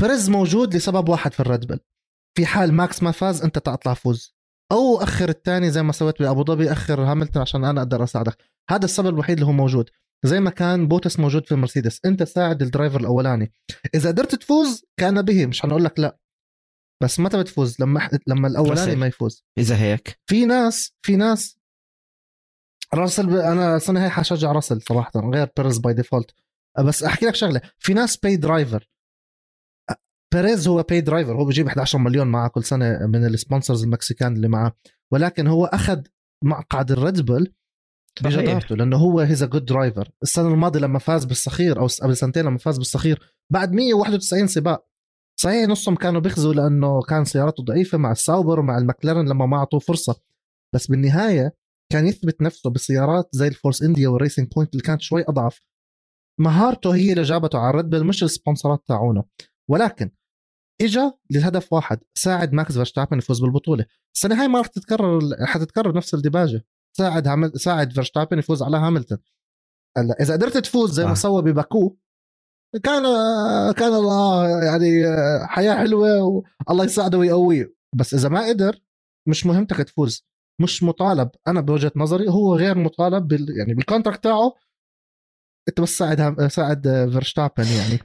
بيريز موجود لسبب واحد في الريد في حال ماكس ما فاز أنت تطلع فوز. أو أخر الثاني زي ما سويت بأبو ظبي أخر هاملتون عشان أنا أقدر أساعدك. هذا السبب الوحيد اللي هو موجود. زي ما كان بوتس موجود في المرسيدس أنت ساعد ال driver الأولاني. إذا قدرت تفوز كان به مش حنقول لك لا. بس متى بتفوز؟ لما لما الأولاني ما يفوز. إذا هيك. في ناس في ناس. راسل ب... أنا السنة هي حشجع راسل صراحة. غير بيريز by default. بس أحكي لك شغلة. في ناس pay driver بيريز هو pay driver هو بيجيب 11 مليون معه كل سنة من ال sponsors ال Mexican اللي معه. ولكن هو أخذ مقعد الريد بول بجدارته لأنه هو he's good driver السنة الماضية لما فاز بالصخير أو قبل سنتين لما فاز بالصخير بعد 191 سباق. صحيح نصهم كانوا بيخزوا لأنه كان سيارته ضعيفة مع الساوبر ومع المكلارن لما ما أعطوه فرصة. بس بالنهاية كان يثبت نفسه بسيارات زي الفورس إنديا والريسنج بوينت اللي كانت شوي أضعف. مهارته هي اللي جابته على الريد بل مش السبونسرات تاعونه. ولكن اجى لهدف واحد ساعد ماكس فيرستابن يفوز بالبطولة. السنة هاي ما راح تتكرر حتتكرر نفس الديباجة ساعد هامل... ساعد فيرستابن يفوز على هاملتون. هلا إذا قدرت تفوز زي ما سوى بباكو كان كان الله يعني حياة حلوة والله يساعده ويقويه. بس إذا ما قدر مش مهمتك تفوز. مش مطالب. أنا بوجهة نظري هو غير مطالب بال يعني بال contract تاعه انت بس ساعد ساعد فيرستابن يعني.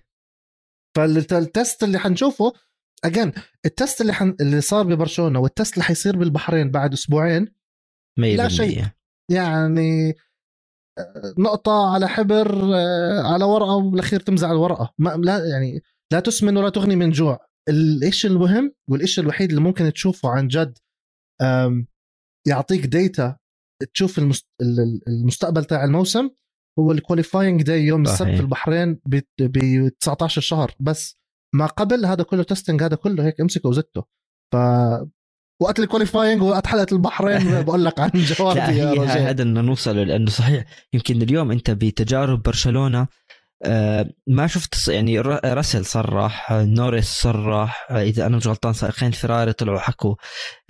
فال test اللي حنشوفه again ال test اللي حن... اللي صار ببرشلونة وال test اللي حيصير بالبحرين بعد أسبوعين لا شيء. يعني آه، نقطة على حبر آه، على ورقة وبالأخير تمزع الورقة. ما لا يعني لا تسمن ولا تغني من جوع. الشيء المهم والشيء الوحيد اللي ممكن تشوفه عن جد يعطيك data تشوف المستقبل تاع الموسم. هو ال qualifying day يوم السبت في البحرين ب 19 شهر بس. ما قبل هذا كله testing هذا كله هيك امسكه وزته. ف وقت ال qualifying وقت حلقة البحرين *laughs* بقول لك عن جوابي يا رجال. هذا بدنا نوصل لأنه صحيح يمكن اليوم أنت بتجارب برشلونة آه، ما شفت يعني راسل صرح نوريس صرح إذا أنا مش غلطان سائقين فيراري طلعوا حكوا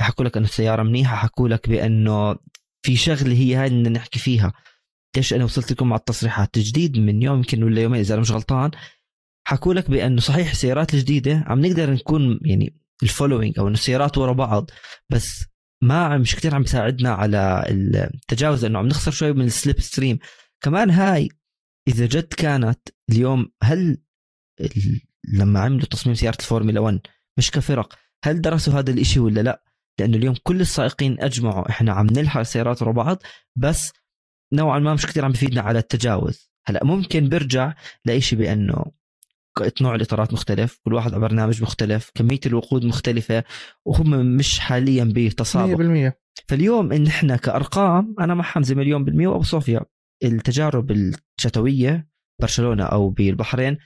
حكوا لك إنه السيارة منيحة حكوا لك بأنه في شغلة هي هاي بدنا نحكي فيها. ليش أنا وصلت لكم مع التصريحات؟ تجديد من يوم يمكن ولا يومين إذا أنا مش غلطان. حكوا لك بأنه صحيح السيارات الجديدة عم نقدر نكون يعني ال following أو إنه السيارات ورا بعض بس ما مش كثير عم بيساعدنا على التجاوز انه عم نخسر شوي من ال slipstream كمان هاي إذا جد كانت اليوم هل لما عملوا تصميم سيارة الفورمولا 1 مش كفرق هل درسوا هذا الإشي ولا لا؟ لأنه اليوم كل السائقين أجمعوا إحنا عم نلحق السيارات ورا بعض بس نوعا ما مش كثير عم بفيدنا على التجاوز. هلأ ممكن برجع لإشي بأنه نوع الإطارات مختلف كل واحد على برنامج مختلف كمية الوقود مختلفة وهم مش حاليا بتصابق 100% فاليوم إن إحنا كأرقام أنا مع حمزه مليون بالمية وأبو صوفيا التجارب الشتوية برشلونة أو بالبحرين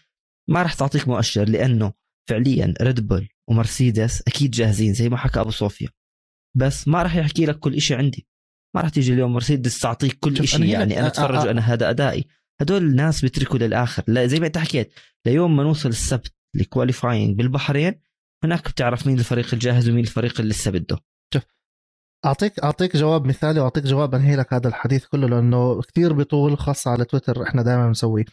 ما راح تعطيك مؤشر لأنه فعليا ريد بول ومرسيدس أكيد جاهزين زي ما حكى أبو صوفيا. بس ما راح يحكي لك كل شيء عندي. ما راح تيجي اليوم مرسيدس تعطيك كل شيء يعني أنا أتفرج أنا هذا أدائي. هدول الناس بيتركوا للآخر. لا زي ما أنت حكيت ليوم ما نوصل السبت ال qualifying بالبحرين هناك بتعرف مين الفريق الجاهز ومين الفريق اللي لسه بده. شوف اعطيك أعطيك جواب مثالي وأعطيك جواب أنهي لك هذا الحديث كله لأنه كثير بيطول خاصة على تويتر إحنا دائما بنسويه.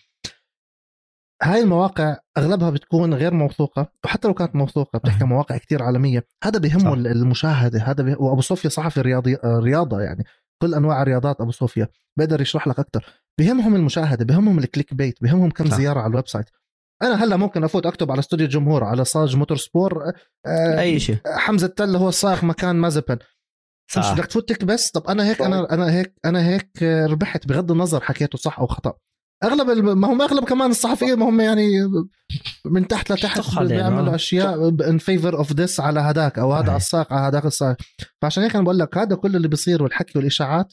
هاي المواقع أغلبها بتكون غير موثوقة وحتى لو كانت موثوقة بتحكي مواقع كثير عالمية. هذا بهمه المشاهدة هذا به... وأبو صوفيا صحفي رياضي رياضة يعني كل أنواع الرياضات أبو صوفيا بقدر يشرح لك أكثر بهمهم المشاهدة بهمهم ال click bait بهمهم كم صح. زيارة على ال website. أنا هلأ ممكن أفوت أكتب على استوديو الجمهور على صاج motorsport آه أي شيء. حمزة التل هو السائق مكان مازبن. مش بدك تفوت تكبس طب أنا هيك أنا أنا هيك أنا هيك ربحت بغض النظر حكيته صح أو خطأ. أغلب ما هم أغلب كمان الصحفيين ما هم يعني من تحت لتحت بيعملوا أشياء in favor of this على هداك أو هذا الساق على هذاك الساق. فعشان هيك أنا بقول لك هذا كل اللي بيصير والحكي والإشاعات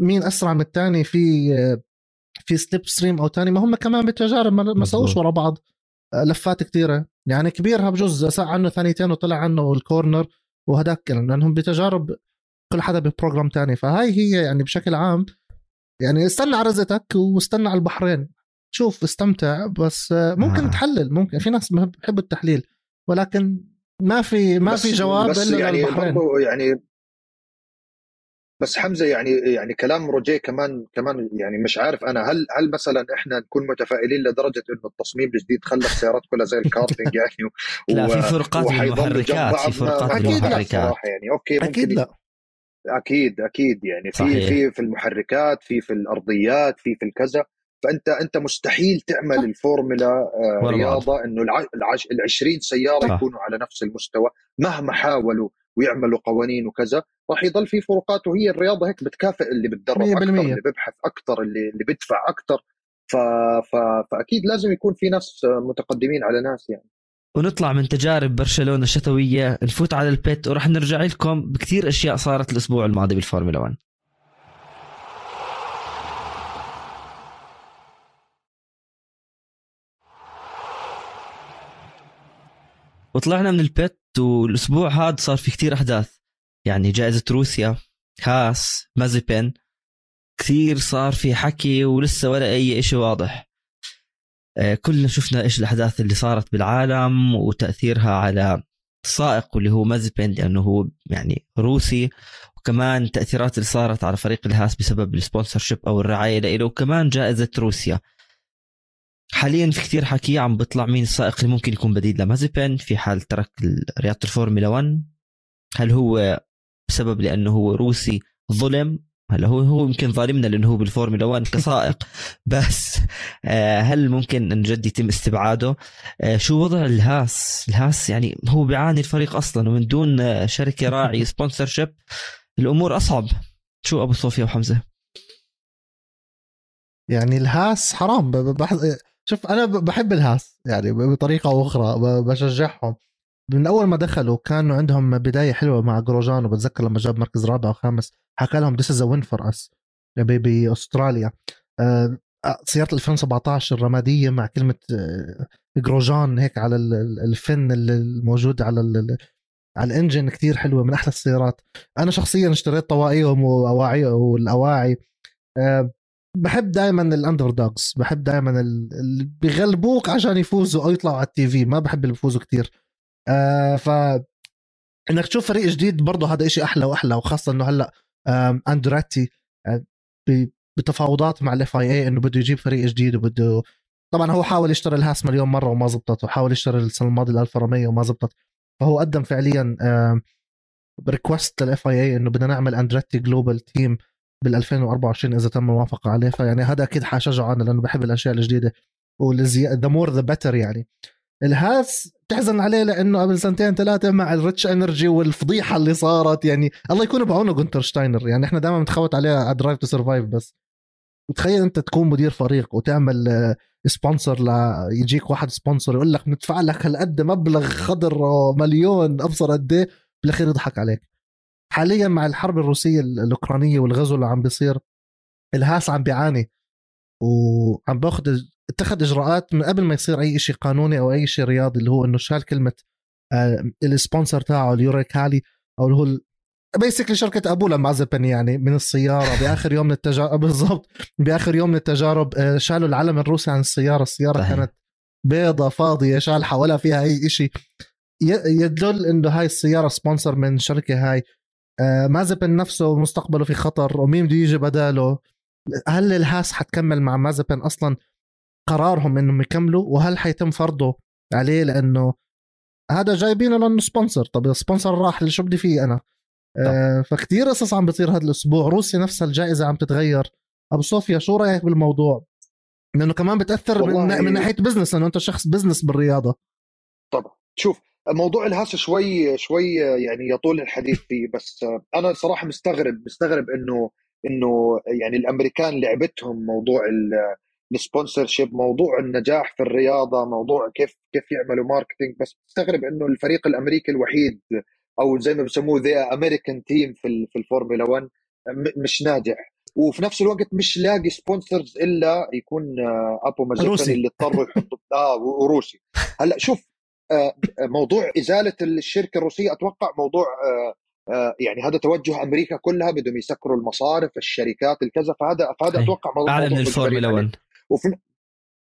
مين أسرع من الثاني في في slipstream أو ثاني ما هم كمان بالتجارب ما سووش ورا بعض. لفات كثيره يعني كبيرها بجوز ساعة عنه ثانيتين وطلع عنه ال corner وهداك لأنهم بتجارب كل حدا ب program تاني. فهاي هي يعني بشكل عام يعني استنى على رزتك واستنى على البحرين. شوف استمتع بس ممكن آه. تحلل ممكن. في ناس بحبوا التحليل ولكن ما في ما في جواب بس إلا يعني البحرين. يعني بس حمزة يعني يعني كلام روجيه كمان كمان يعني مش عارف أنا هل هل مثلا إحنا نكون متفائلين لدرجة إنه التصميم الجديد خلى السيارات كلها زي الكارتنج *laughs* يعني و... لا في فرقات بالمحركات في فرقات بالمحركات يعني. okay ممكن أكيد لا. أكيد أكيد يعني. في. في في المحركات في في الأرضيات في في الكذا. فأنت أنت مستحيل تعمل الفورمولا آه رياضة إنه ال 20 سيارة يكونوا على نفس المستوى مهما حاولوا ويعملوا قوانين وكذا. راح يضل في فروقات وهي الرياضة هيك بتكافئ اللي بتدرب أكثر اللي بيبحث أكثر اللي اللي بيدفع أكثر ف... ف... فأكيد لازم يكون في ناس متقدمين على ناس يعني. ونطلع من تجارب برشلونة الشتوية نفوت على البيت وراح نرجع لكم بكثير أشياء صارت الأسبوع الماضي بالفورمولا 1 وطلعنا من البيت والأسبوع هذا صار في كثير أحداث يعني جائزة روسيا كاس مازيبين كثير صار في حكي ولسه ولا أي شيء واضح. كلنا شفنا إيش الأحداث اللي صارت بالعالم وتأثيرها على السائق واللي هو مازبين لأنه هو يعني روسي وكمان تأثيرات اللي صارت على فريق الهاس بسبب ال sponsorship أو الرعاية له وكمان جائزة روسيا. حاليا في كثير حكي عم بيطلع مين السائق اللي ممكن يكون بديل لمازبين في حال ترك رياضة الفورمولا 1 هل هو بسبب لأنه هو روسي ظلم؟ هلا هو هو يمكن ظالمنا لأنه هو بالفورمولا 1 كسائق *laughs* بس آه، هل ممكن إن جد يتم استبعاده؟ آه، شو وضع الهاس؟ الهاس يعني هو بيعاني الفريق أصلا ومن دون شركة راعي sponsorship الأمور أصعب شو أبو صوفيا وحمزة؟ يعني الهاس حرام شوف أنا بحب الهاس يعني بطريقة أو أخرى بشجعهم من أول ما دخلوا كانوا عندهم بداية حلوة مع جروجان وبتذكر لما جاب مركز رابع وخامس حكى لهم this is win for us باستراليا سيارة 2017 الرمادية مع كلمة آه، جروجان هيك على الفن الموجود على على ال engine كثير حلوة من أحلى السيارات. أنا شخصيا اشتريت طواقيهم وأواعي والأواعي آه، بحب دائما ال underdogs بحب دائما اللي بيغلبوك عشان يفوزوا أو يطلعوا على ال TV ما بحب اللي بيفوزوا كثير آه ف إنك تشوف فريق جديد برضه هذا إشي أحلى وأحلى وخاصة إنه هلأ اندراتي آه، بتفاوضات مع ال FIA إنه بده يجيب فريق جديد وبده طبعا هو حاول يشتري الهاس مليون مرة وما زبطت وحاول يشتري السنة الماضية الالفا روميو وما زبطت فهو قدم فعليا request لل FIA إنه بدنا نعمل Andretti Global team بال 2024 إذا تم الموافقه عليه فيعني هذا أكيد حشجعه أنا لأنه بحب الأشياء الجديدة the more the better يعني. الهاس تحزن عليه لأنه قبل سنتين ثلاثة مع الريتش انرجي والفضيحة اللي صارت يعني الله يكون بعونه جونتر شتاينر. يعني إحنا دائما بنتخوت عليه على درايف تو سرفايف بس. تخيل أنت تكون مدير فريق وتعمل sponsor ليجيك واحد sponsor يقول لك ندفع لك هالقد مبلغ خضر مليون أبصر قد إيه؟ بالأخير يضحك عليك. حاليا مع الحرب الروسية الأوكرانية والغزو اللي عم بيصير الهاس عم بيعاني. وعم باخذ اتخذ إجراءات من قبل ما يصير أي شيء قانوني أو أي شيء رياضي اللي هو إنه شال كلمة آه ال sponsor تاعه اليوريكالي أو اللي هو بيسكلي شركة أبوه لمازبن يعني من السيارة. بآخر يوم من التجارب *laughs* بالضبط. بآخر يوم من التجارب آه شالوا العلم الروسي عن السيارة. السيارة صحيح. كانت بيضة فاضية شالحة ولا فيها أي شيء يدل إنه هاي السيارة sponsor من شركة هاي. آه مازبن نفسه مستقبله في خطر ومين بده يجي بداله. هل الهاس حتكمل مع مازبن أصلا؟ قرارهم إنهم يكملوا وهل حيتم فرضه عليه؟ لأنه هذا جايبينه لأنه sponsor طب ال sponsor راح شو بدي فيه أنا؟ آه فكتير قصص عم بتصير هذا الأسبوع. روسيا نفسها الجائزة عم تتغير. أبو صوفيا شو رأيك بالموضوع؟ لأنه كمان بتأثر من, من ناحية business لأنه أنت شخص business بالرياضة. طبعا. شوف موضوع الهاس شوي شوي يعني يطول الحديث فيه بس أنا صراحة مستغرب مستغرب إنه إنه يعني الأمريكان لعبتهم موضوع ال sponsorship موضوع النجاح في الرياضة موضوع كيف كيف يعملوا marketing بس مستغرب إنه الفريق الأمريكي الوحيد أو زي ما بسموه the American team في في الفورمولا 1 مش ناجح. وفي نفس الوقت مش لاقي sponsors إلا يكون آه، أبو مازبن ثاني اللي اضطروا يحطوا آه وروسي. هلأ شوف آه، موضوع إزالة الشركة الروسية أتوقع موضوع آه، آه، يعني هذا توجه أمريكا كلها بدهم يسكروا المصارف الشركات الكذا. فهذا فهذا أتوقع موضوع اعلى من الفورمولا 1 وفي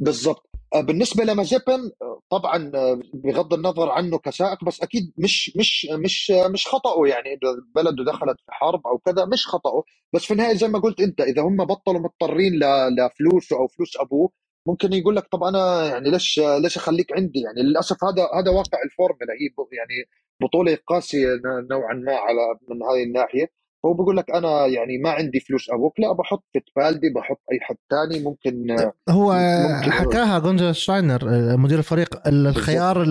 بالضبط. بالنسبة لمازبن طبعا بغض النظر عنه كسائق بس أكيد مش مش مش مش خطأه يعني اذا بلده دخلت في حرب أو كذا مش خطأه. بس في النهاية زي ما قلت أنت إذا هم بطلوا مضطرين لفلوسه أو فلوس أبوه ممكن يقول لك طب أنا يعني ليش ليش أخليك عندي؟ يعني للأسف هذا هذا واقع الفورمولا هي يعني بطولة قاسية نوعا ما على من هذه الناحية. هو بقول لك أنا يعني ما عندي فلوس أبوك لا بحط فيتبالدي بحط أي حد ثاني ممكن هو ممكن حكاها جونجا شاينر مدير الفريق. الخيار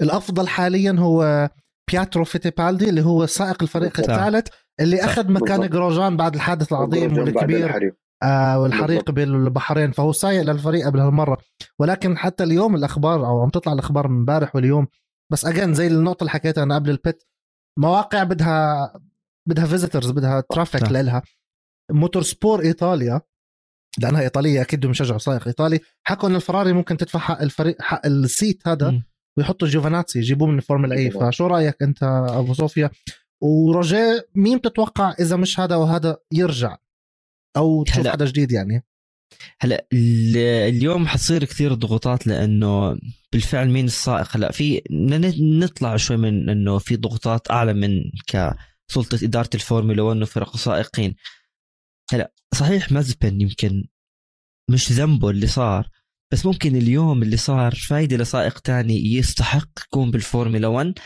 الأفضل حاليا هو بييترو فيتيبالدي اللي هو سائق الفريق الثالث اللي أخذ مكان جروجان بعد الحادث العظيم والكبير آه والحريق بالبحرين فهو سايق للفريق قبل هالمرة. ولكن حتى اليوم الأخبار أو عم تطلع الأخبار من امبارح واليوم بس اجين زي النقطة اللي حكيتها أنا قبل البيت مواقع بدها بدها visitors بدها traffic. هلا موتور سبورت إيطاليا لأنها إيطالية أكيد بدهم يشجعوا سائق إيطالي. حكوا إن الفراري ممكن تدفع حق الفريق حق ال seat هذا م. ويحطوا جوفاناتسي يجيبوه من الفورمولا إي. فشو رأيك أنت أبو صوفيا؟ وروجي مين بتتوقع إذا مش هذا وهذا يرجع؟ أو تشوف حدا جديد يعني؟ هلا اليوم حتصير كثير ضغوطات لأنه بالفعل مين السائق؟ هلا في نطلع شوي من إنه في ضغوطات أعلى من كسلطه إدارة الفورمولا 1 وفرق سائقين. هلا صحيح مازبن يمكن مش ذنبه اللي صار بس ممكن اليوم اللي صار فايدة لسائق تاني يستحق يكون بالفورمولا 1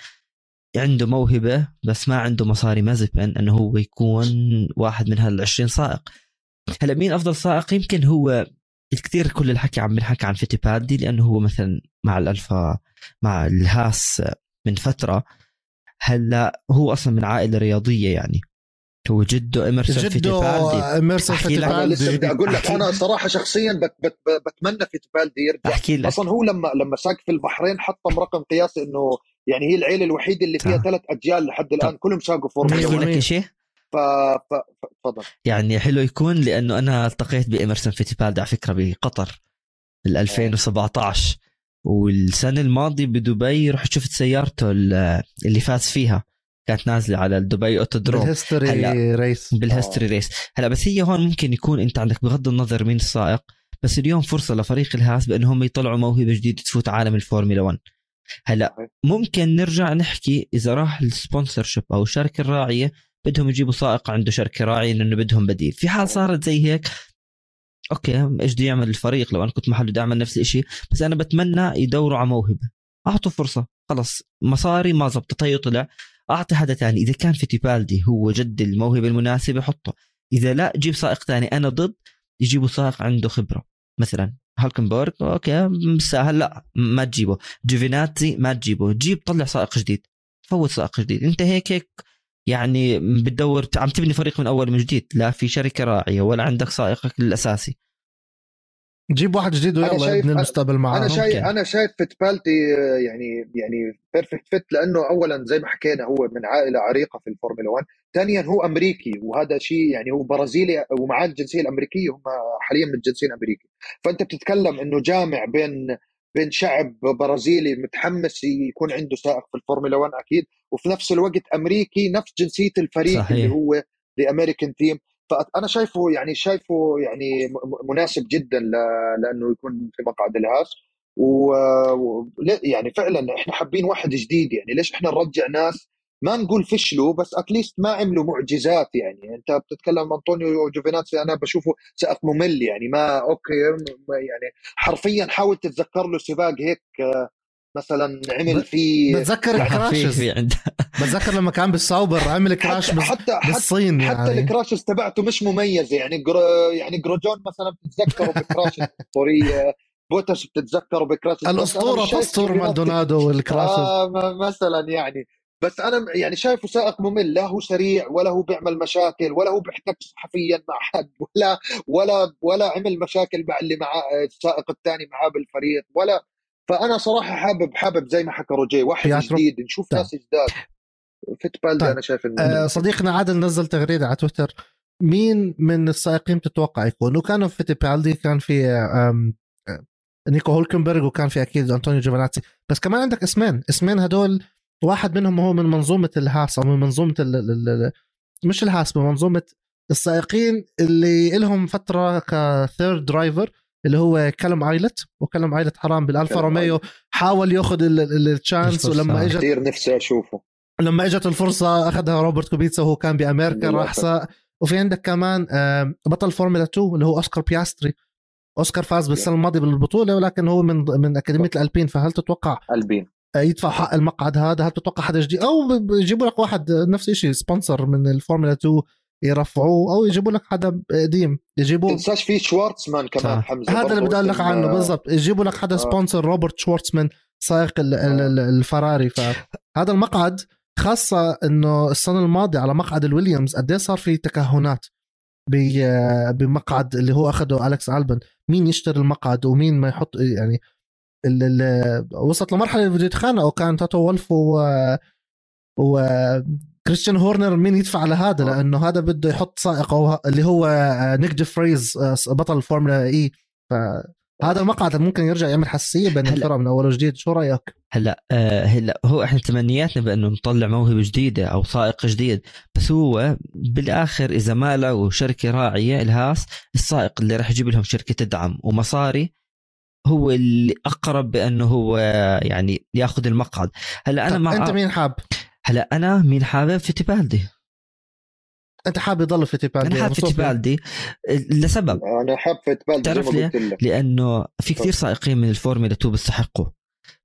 عنده موهبة بس ما عنده مصاري مازبن إنه هو يكون واحد من هال 20 سائق. هلا مين أفضل سائق؟ يمكن هو الكثير كل الحكي عم بنحكي عن فيتيبالدي لأنه هو مثلا مع الألفا مع الهاس من فترة. هلا هو أصلا من عائلة رياضية يعني. هو جده اميرسون جده فيتيبالدي اميرسون فيتيبالدي لسه بدي أقول لك أنا صراحة شخصيا بت بت بتمنى فيتيبالدي يرجع. أحكي لك. أصلا هو لما لما ساق في البحرين حطم رقم قياسي إنه يعني هي العيلة الوحيدة اللي فيها ثلاث أجيال لحد الآن كلهم ساقوا فورمولا لك شيء فتفضل يعني حلو يكون لأنه أنا التقيت باميرسون فيتيبالدي على فكرة بقطر بال 2017 والسنة الماضية بدبي رحت شفت سيارته اللي فاز فيها. كانت نازلة على دبي اوتودروم بال historic race بال historic race هلا بس هي هون ممكن يكون انت عندك بغض النظر مين السائق بس اليوم فرصة لفريق الهاس بأنهم يطلعوا موهبة جديدة تفوت عالم الفورمولا 1 هلا ممكن نرجع نحكي إذا راح ال sponsorship أو الشركة الراعية بدهم يجيبوا سائق عنده شركة راعية لأنه بدهم بديل. في حال صارت زي هيك okay إيش بده يعمل الفريق؟ لو أنا كنت محله بدي أعمل نفس الشيء بس أنا بتمنى يدوروا على موهبة. أعطوا فرصة. خلص. مصاري ما زبطت هي طلع أعطي حدا ثاني إذا كان فيتيبالدي هو جد الموهبة المناسبة حطه. إذا لا جيب سائق ثاني أنا ضد. يجيبوا سائق عنده خبرة. مثلا هولكنبرغ okay. سهل لا ما تجيبه. جوفيناتزي ما تجيبه. جيب طلع سائق جديد. فوت سائق جديد. أنت هيك هيك يعني بتدور عم تبني فريق من أول من جديد لا في شركة راعية ولا عندك سائقك الأساسي. جيب واحد جديد ويلا ابن المستقبل معاه أنا شايف أنا شايف فيتيبالدي يعني يعني perfect fit لأنه اولا زي ما حكينا هو من عائلة عريقة في الفورمولا 1 ثانيا هو أمريكي وهذا شيء يعني هو برازيلي ومعاه الجنسية الأمريكية هم حاليا من الجنسية الأمريكية. فأنت بتتكلم إنه جامع بين بين شعب برازيلي متحمس يكون عنده سائق في الفورمولا 1 أكيد. وفي نفس الوقت أمريكي نفس جنسية الفريق صحيح. اللي هو the American team فانا شايفه يعني شايفه يعني مناسب جدا لأنه يكون في مقعد الهاس. و يعني فعلا إحنا حابين واحد جديد يعني. ليش إحنا نرجع ناس؟ ما نقول فشلوا بس at least ما عملوا معجزات يعني. أنت بتتكلم أنطونيو جوفيناتسي أنا بشوفه سائق ممل يعني. ما okay يعني حرفيا حاول تتذكر له سباق هيك مثلا عمل في بتذكر ال crashes بتذكر لما كان بالساوبر عمل crash حتى حتى بالصين حتى, يعني. ال crashes تبعته مش مميزة. يعني جرو يعني جروجان مثلا بتتذكره ب crash الأسطورية بوتش بتتذكره ب crash الأسطورة تسطر مالدونادو وال crashes. آه مثلا يعني. بس أنا يعني شايفه سائق ممل. لا هو سريع ولا هو بيعمل مشاكل ولا هو بيحتك صحفيا مع حد ولا ولا ولا عمل مشاكل مع اللي مع السائق الثاني معاه بالفريق ولا فأنا صراحة حابب حابب زي ما حكى روجي واحد جديد نشوف طيب. ناس جداد. فيتيبالدي طيب. أنا شايف إنه آه صديقنا عادل نزل تغريدة على تويتر. مين من السائقين تتوقع يكون؟ وكان فيتيبالدي كان في آه، نيكو هولكنبرغ وكان في أكيد أنطونيو جوفاناتسي. بس كمان عندك إسمين. إسمين هدول واحد منهم هو من منظومة الهاس أو من منظومة ال ال ال مش الهاس من منظومة السائقين اللي لهم فترة ك third driver اللي هو كالم ايلوت وكالم ايلوت حرام بالالفا روميو حاول ياخذ ال chance ولما اجت كثير نفسي أشوفه. لما إجت الفرصة أخذها روبرت كوبيتسا وهو كان بأمريكا راح سا... وفي عندك كمان بطل فورمولا 2 اللي هو أوسكار بياستري. أوسكار فاز بالسنة الماضية بالبطولة ولكن هو من من أكاديمية الألبين. فهل تتوقع ألبين. آه، يدفع حق المقعد هذا؟ هل تتوقع حدا جديد أو بيجيبوا لك واحد نفس الشيء sponsor من الفورمولا 2 يرفعوه أو يجيبوا لك حدا قديم. يجيبوا تنساش في شوارتزمان كمان حمزة. هذا اللي بدي أقول لك عنه بالضبط. يجيبوا لك حدا آه. sponsor روبرت شوارتزمان سائق الفراري. فهذا المقعد خاصة إنه السنة الماضية على مقعد الويليامز قد صار في تكهنات بمقعد اللي هو اخذه الكس ألبن. مين يشتري المقعد ومين ما يحط يعني وصلت لمرحلة بده يتخانقوا كان توتو وولف و و كريستيان هورنر مين يدفع على هذا آه. لأنه هذا بده يحط سائق اللي هو نيك فريز بطل الفورمولا إي ف هذا المقعد ممكن يرجع يعمل حساسية بين الفرق من اول وجديد شو رأيك؟ هلا آه هلا هو إحنا تمنياتنا بأنه نطلع موهبة جديدة أو سائق جديد بس هو بالآخر إذا ما لقوا شركة راعية إلهاس السائق اللي راح يجيب لهم شركة تدعم ومصاري هو اللي أقرب بأنه هو يعني يأخذ المقعد هلا أنا مع أنت مين حاب؟ هلا أنا مين حابب؟ فيتيبالدي أنت حابب يضل فيتيبالدي أنا حابب فيتيبالدي لسبب. أنا حابب فيتيبالدي تعرف ليه؟ لأنه في كثير سائقين من الفورمولا 2 بيستحقوا.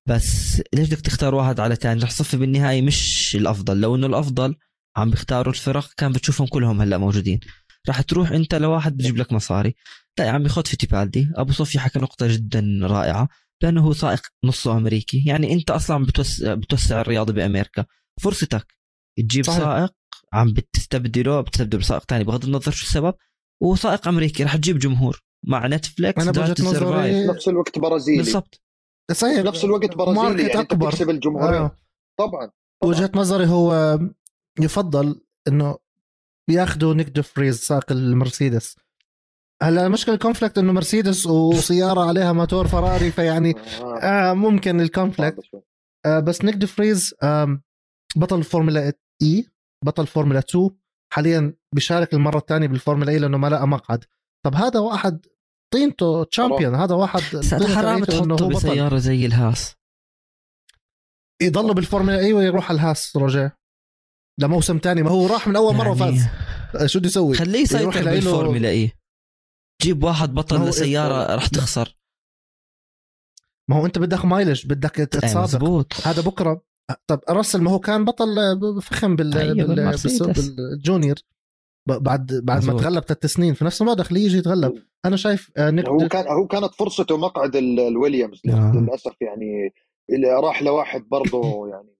بس ليش بدك تختار واحد على ثاني رح تصفي بالنهاية مش الأفضل. لو إنه الأفضل عم بيختاروا الفرق كان بتشوفهم كلهم هلا موجودين. راح تروح أنت لواحد بجيب لك مصاري. لا يا عمي خذ فيتيبالدي أبو صوفيا حكى نقطة جدا رائعة لأنه هو سائق نصه أمريكي. يعني أنت أصلا بتوسع, بتوسع الرياضة بأمريكا. فرصتك. تجيب صحيح. سائق عم بتستبدله بتستبدل بسائق ثاني بغض النظر شو السبب. وسائق أمريكي راح تجيب جمهور. مع نتفليكس أنا بوجهة نظري نفس الوقت برازيلي. بالضبط. صحيح. نفس الوقت برازيلي يعني أكبر. تكسب الجمهور آه. طبعا, طبعا. وجهه نظري هو يفضل إنه بياخذوا نيك فريز سائق المرسيدس. هلأ المشكلة ال conflict إنه مرسيدس وسيارة عليها موتور فراري فيعني آه. آه ممكن ال conflict. آه بس نيك فريز آه بطل الفورمولا إي بطل فورمولا 2 حاليا بيشارك المرة الثانية بالفورمولا إي لأنه ما لقى مقعد. طب هذا واحد طينته champion هذا واحد حرام تحطه بسيارة زي الهاس. يضل بالفورمولا إي ويروح على الهاس رجع لموسم ثاني ما هو راح من أول مرة يعني... وفاز. شو بده يسوي؟ خليه يسيطر بالفورمولا إي. جيب واحد بطل لسيارة راح تخسر. ما هو أنت بدك mileage بدك إيه، تتسابق هذا بكرة طب راسل ما هو كان بطل فخم بال, أيوة بال... بال junior. بعد بعد ما تغلب ثلاث سنين في نفس الوقت خليه يجي يتغلب. أنا شايف آه، نقدر... هو كان هو كانت فرصته مقعد الويليامز آه. للأسف يعني اللي راح لواحد برضه *coughs* يعني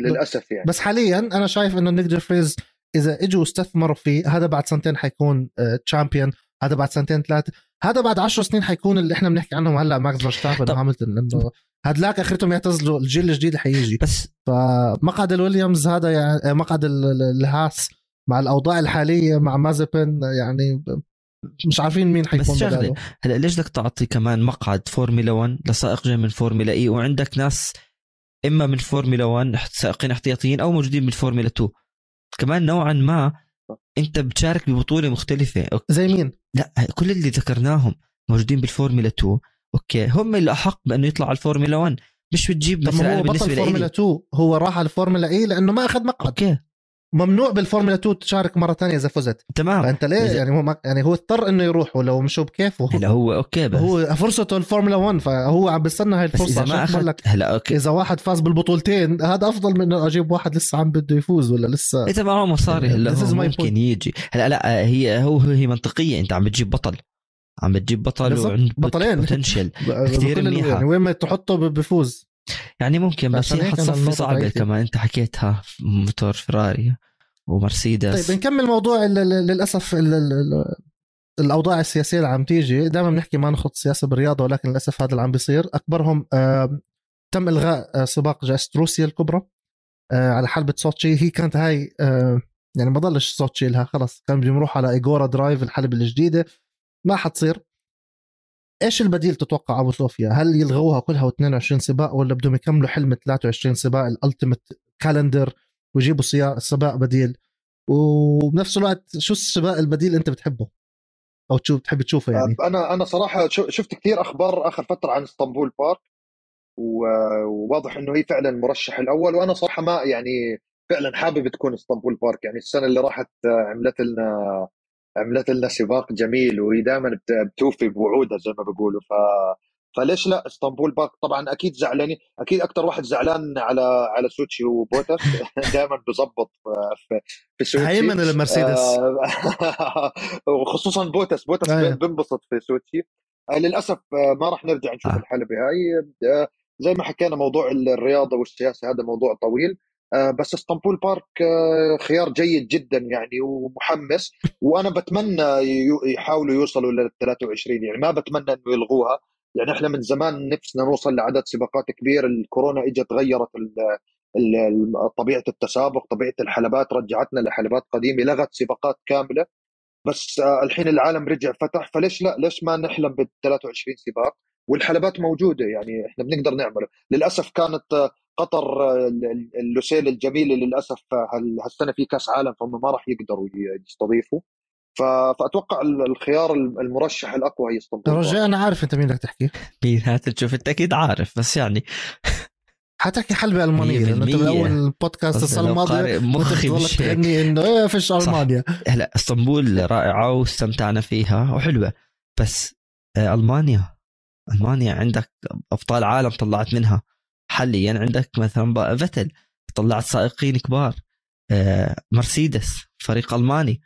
للأسف يعني. بس حاليا أنا شايف إنه نيك فريز إذا إجوا استثمروا فيه هذا بعد سنتين حيكون champion آه، هذا بعد سنتين ثلاثة. هذا بعد عشر سنين حيكون اللي إحنا بنحكي عنهم هلأ ماكس فيرستابن وهاملتون لأنه هدلاك آخرتهم يعتزلوا الجيل الجديد اللي حيجي. بس فمقعد الويليامز هذا يعني مقعد الهاس مع الأوضاع الحالية مع مازيبين يعني مش عارفين مين حيكون بس شغله هلأ ليش بدك تعطي كمان مقعد فورمولا 1 لسائق جاي من فورمولا إي؟ وعندك ناس إما من فورمولا 1 سائقين احتياطيين أو موجودين بالفورمولا 2 كمان نوعا ما انت بتشارك ببطولة مختلفة زي مين؟ لا كل اللي ذكرناهم موجودين بالفورمولا 2 أوكي؟ هم اللي أحق بأنه يطلع على الفورمولا 1 مش بتجيب مثلا هو بالنسبة الفورمولا 2 هو راح على الفورمولا اي لأنه ما أخذ مقعد. أوكي. ممنوع بالفورمولا 2 تشارك مرة ثانية إذا فزت. تمام. فأنت ليه يعني هو يعني هو اضطر إنه يروح ولو مشوا بكيفه. هلا هو أوكي بس. هو فرصته الفورمولا 1 فهو عم بيستنى هاي الفرصة إذا ما اخذ لك هلا أوكي. إذا واحد فاز بالبطولتين هذا أفضل من إنه أجيب واحد لسه عم بده يفوز ولا لسه؟ إذا معه مصاري هلا هو ممكن يجي. هلا لا هي هو هي منطقية. أنت عم بتجيب بطل. عم بتجيب بطل وعنده بطلين. *laughs* بوتنشل كثير منيحة. يعني وين ما تحطه بفوز. يعني ممكن بس هي حتصفي صعبة كمان. أنت حكيتها موتور فراري ومرسيدس. طيب نكمل موضوع للأسف الأوضاع السياسية اللي عم تيجي. دائما بنحكي ما نخط سياسة بالرياضة ولكن للأسف هذا اللي عم بيصير. أكبرهم تم إلغاء آه، سباق جائزه روسيا الكبرى آه، على حلبة سوتشي. هي كانت هاي يعني ما ضلش سوتشي لها خلص. كان يروحوا على ايجورا درايف الحلبة الجديدة. ما حتصير. إيش البديل تتوقع أبو صوفيا؟ هل يلغوها كلها و22 سباق ولا بدهم يكملوا حلم 23 سباق ال ultimate calendar ويجيبوا سباق بديل وبنفس الوقت شو السباق البديل أنت بتحبه؟ أو تشوف تحب تشوفه يعني؟ أنا أنا صراحة شفت كثير أخبار آخر فترة عن إسطنبول بارك وواضح إنه هي فعلا المرشح الأول وأنا صراحة ما يعني فعلا حابب تكون إسطنبول بارك يعني السنة اللي راحت عملت لنا عملت لنا سباق جميل وهي دائما بتوفي بوعودها زي ما بيقولوا. ف فليش لا؟ إسطنبول بارك. طبعا أكيد زعلانين أكيد أكثر واحد زعلان على على سوتشي وبوتاس. *laughs* دائما بظبط في في سوتشي. هي من المرسيدس. آه، *laughs* وخصوصا بوتاس. بوتاس بنبسط في سوتشي. آه، للأسف آه، ما راح نرجع نشوف الحلبة هاي. زي ما حكينا موضوع الرياضة والسياسة هذا موضوع طويل. بس اسطنبول بارك خيار جيد جدا يعني ومحمس. وأنا بتمنى يحاولوا يوصلوا لل 23 يعني ما بتمنى إنه يلغوها. يعني إحنا من زمان نفسنا نوصل لعدد سباقات كبير. الكورونا إجت غيرت طبيعة التسابق طبيعة الحلبات رجعتنا لحلبات قديمة لغت سباقات كاملة. بس آه، الحين العالم رجع فتح فليش لا؟ ليش ما نحلم بال 23 سباق؟ والحلبات موجودة يعني إحنا بنقدر نعمله. للأسف كانت آه، قطر آه، اللوسيل الجميله للأسف هالسنة في كأس عالم فهم ما راح يقدروا يستضيفوا. فأتوقع الخيار المرشح الأقوى هي اسطنبول رجاء أنا عارف أنت مين بدك تحكي. *laughs* مين؟ هتشوف أنت أكيد عارف بس يعني. حتحكي حلبة ألمانية لأنه أنت بالأول البودكاست السنة الماضية مخي مش تغني إنه إيه فيش ألمانيا. هلا إسطنبول رائعة واستمتعنا فيها وحلوة. بس آه، ألمانيا. ألمانيا عندك أبطال عالم طلعت منها. حاليا عندك مثلا فتل طلعت سائقين كبار. آه، مرسيدس فريق ألماني.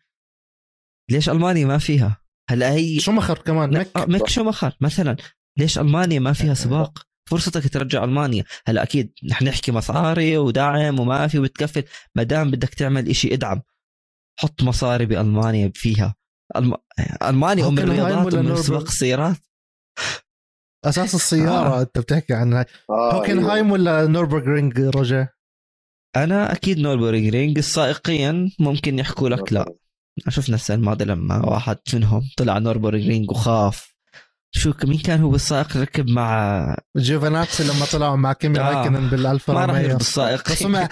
ليش ألمانيا ما فيها؟ هلا هي شومخر كمان مك مك شومخر مثلا. ليش ألمانيا ما فيها سباق؟ فرصتك ترجع ألمانيا. هلا أكيد نحن نحكي مصاري ودعم وما في وتكفل. ما دام بدك تعمل إشي إدعم حط مصاري بألمانيا فيها. ألم... ألمانيا أم الرياضات ام سباق السيارات. أساس السيارة آه. أنت بتحكي عن آه هوكنهايم أيوه. ولا نوربرغرينج روجر؟ أنا أكيد نوربرغرينج السائقين ممكن يحكوا لك لا. شفنا السنة الماضية لما واحد منهم طلع نوربرغرينج وخاف. شو مين كان هو السائق ركب مع جيوفينازي لما طلعوا مع كيمي آه. رايكنن بالألفا ما راح بالسائق بس هم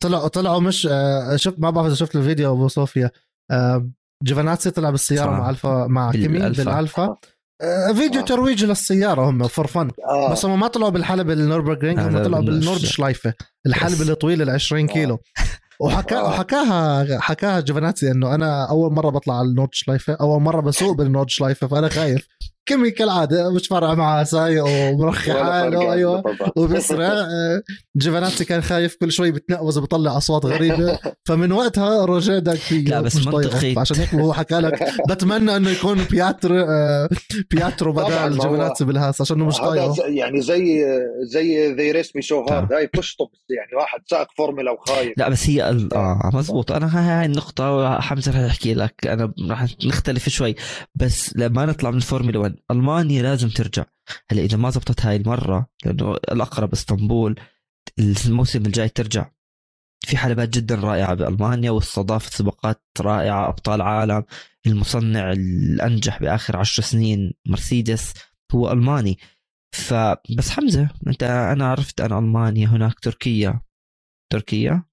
طلعوا طلعوا مش آه، شفت ما بعرف إذا شفت الفيديو أبو صوفيا. آه، جيفاناتسي طلع بالسيارة مع الفا مع كيمي بالألفا. آه، فيديو آه. ترويج للسيارة هم for fun آه. بس هم ما طلعوا بالحلبة النوربرغرينج هم طلعوا بالنورد شلايفة. الحلبة الطويلة ال 20 كيلو. وحكا آه. وحكاها حكاها جوفاناتسي إنه أنا أول مرة بطلع على النورد شلايفة أول مرة بسوق بالنورد شلايفة فأنا خايف. كمي كالعادة مش فارقه معاه سايق ومرخي حاله أيوه وبيسرع جيفاناتسي كان خايف كل شوي بتنقوز وبطلع أصوات غريبة. *laughs* فمن وقتها روجيه داك فيه لا بس منطقي. عشان هيك هو حكى لك بتمنى إنه يكون بياترو آه، بياترو بدل جيفاناتسي بالهاس عشان مش طايقه. يعني زي زي ذي ريس مي شو هارد هاي بتشطب يعني واحد سائق فورمولا وخايف. لا بس هي آه مزبوط. أنا هاي النقطة حمزة رح احكي لك. أنا رح نختلف شوي. بس لما نطلع من الفورمولا 1 ألمانيا لازم ترجع. هلا إذا ما زبطت هاي المرة لأنه الأقرب إسطنبول الموسم الجاي ترجع. في حلبات جدا رائعة بألمانيا واستضافت سباقات رائعة أبطال عالم المصنع الأنجح بآخر عشر سنين مرسيدس هو ألماني. فبس حمزة أنت أنا عرفت أنا ألمانيا هناك تركيا تركيا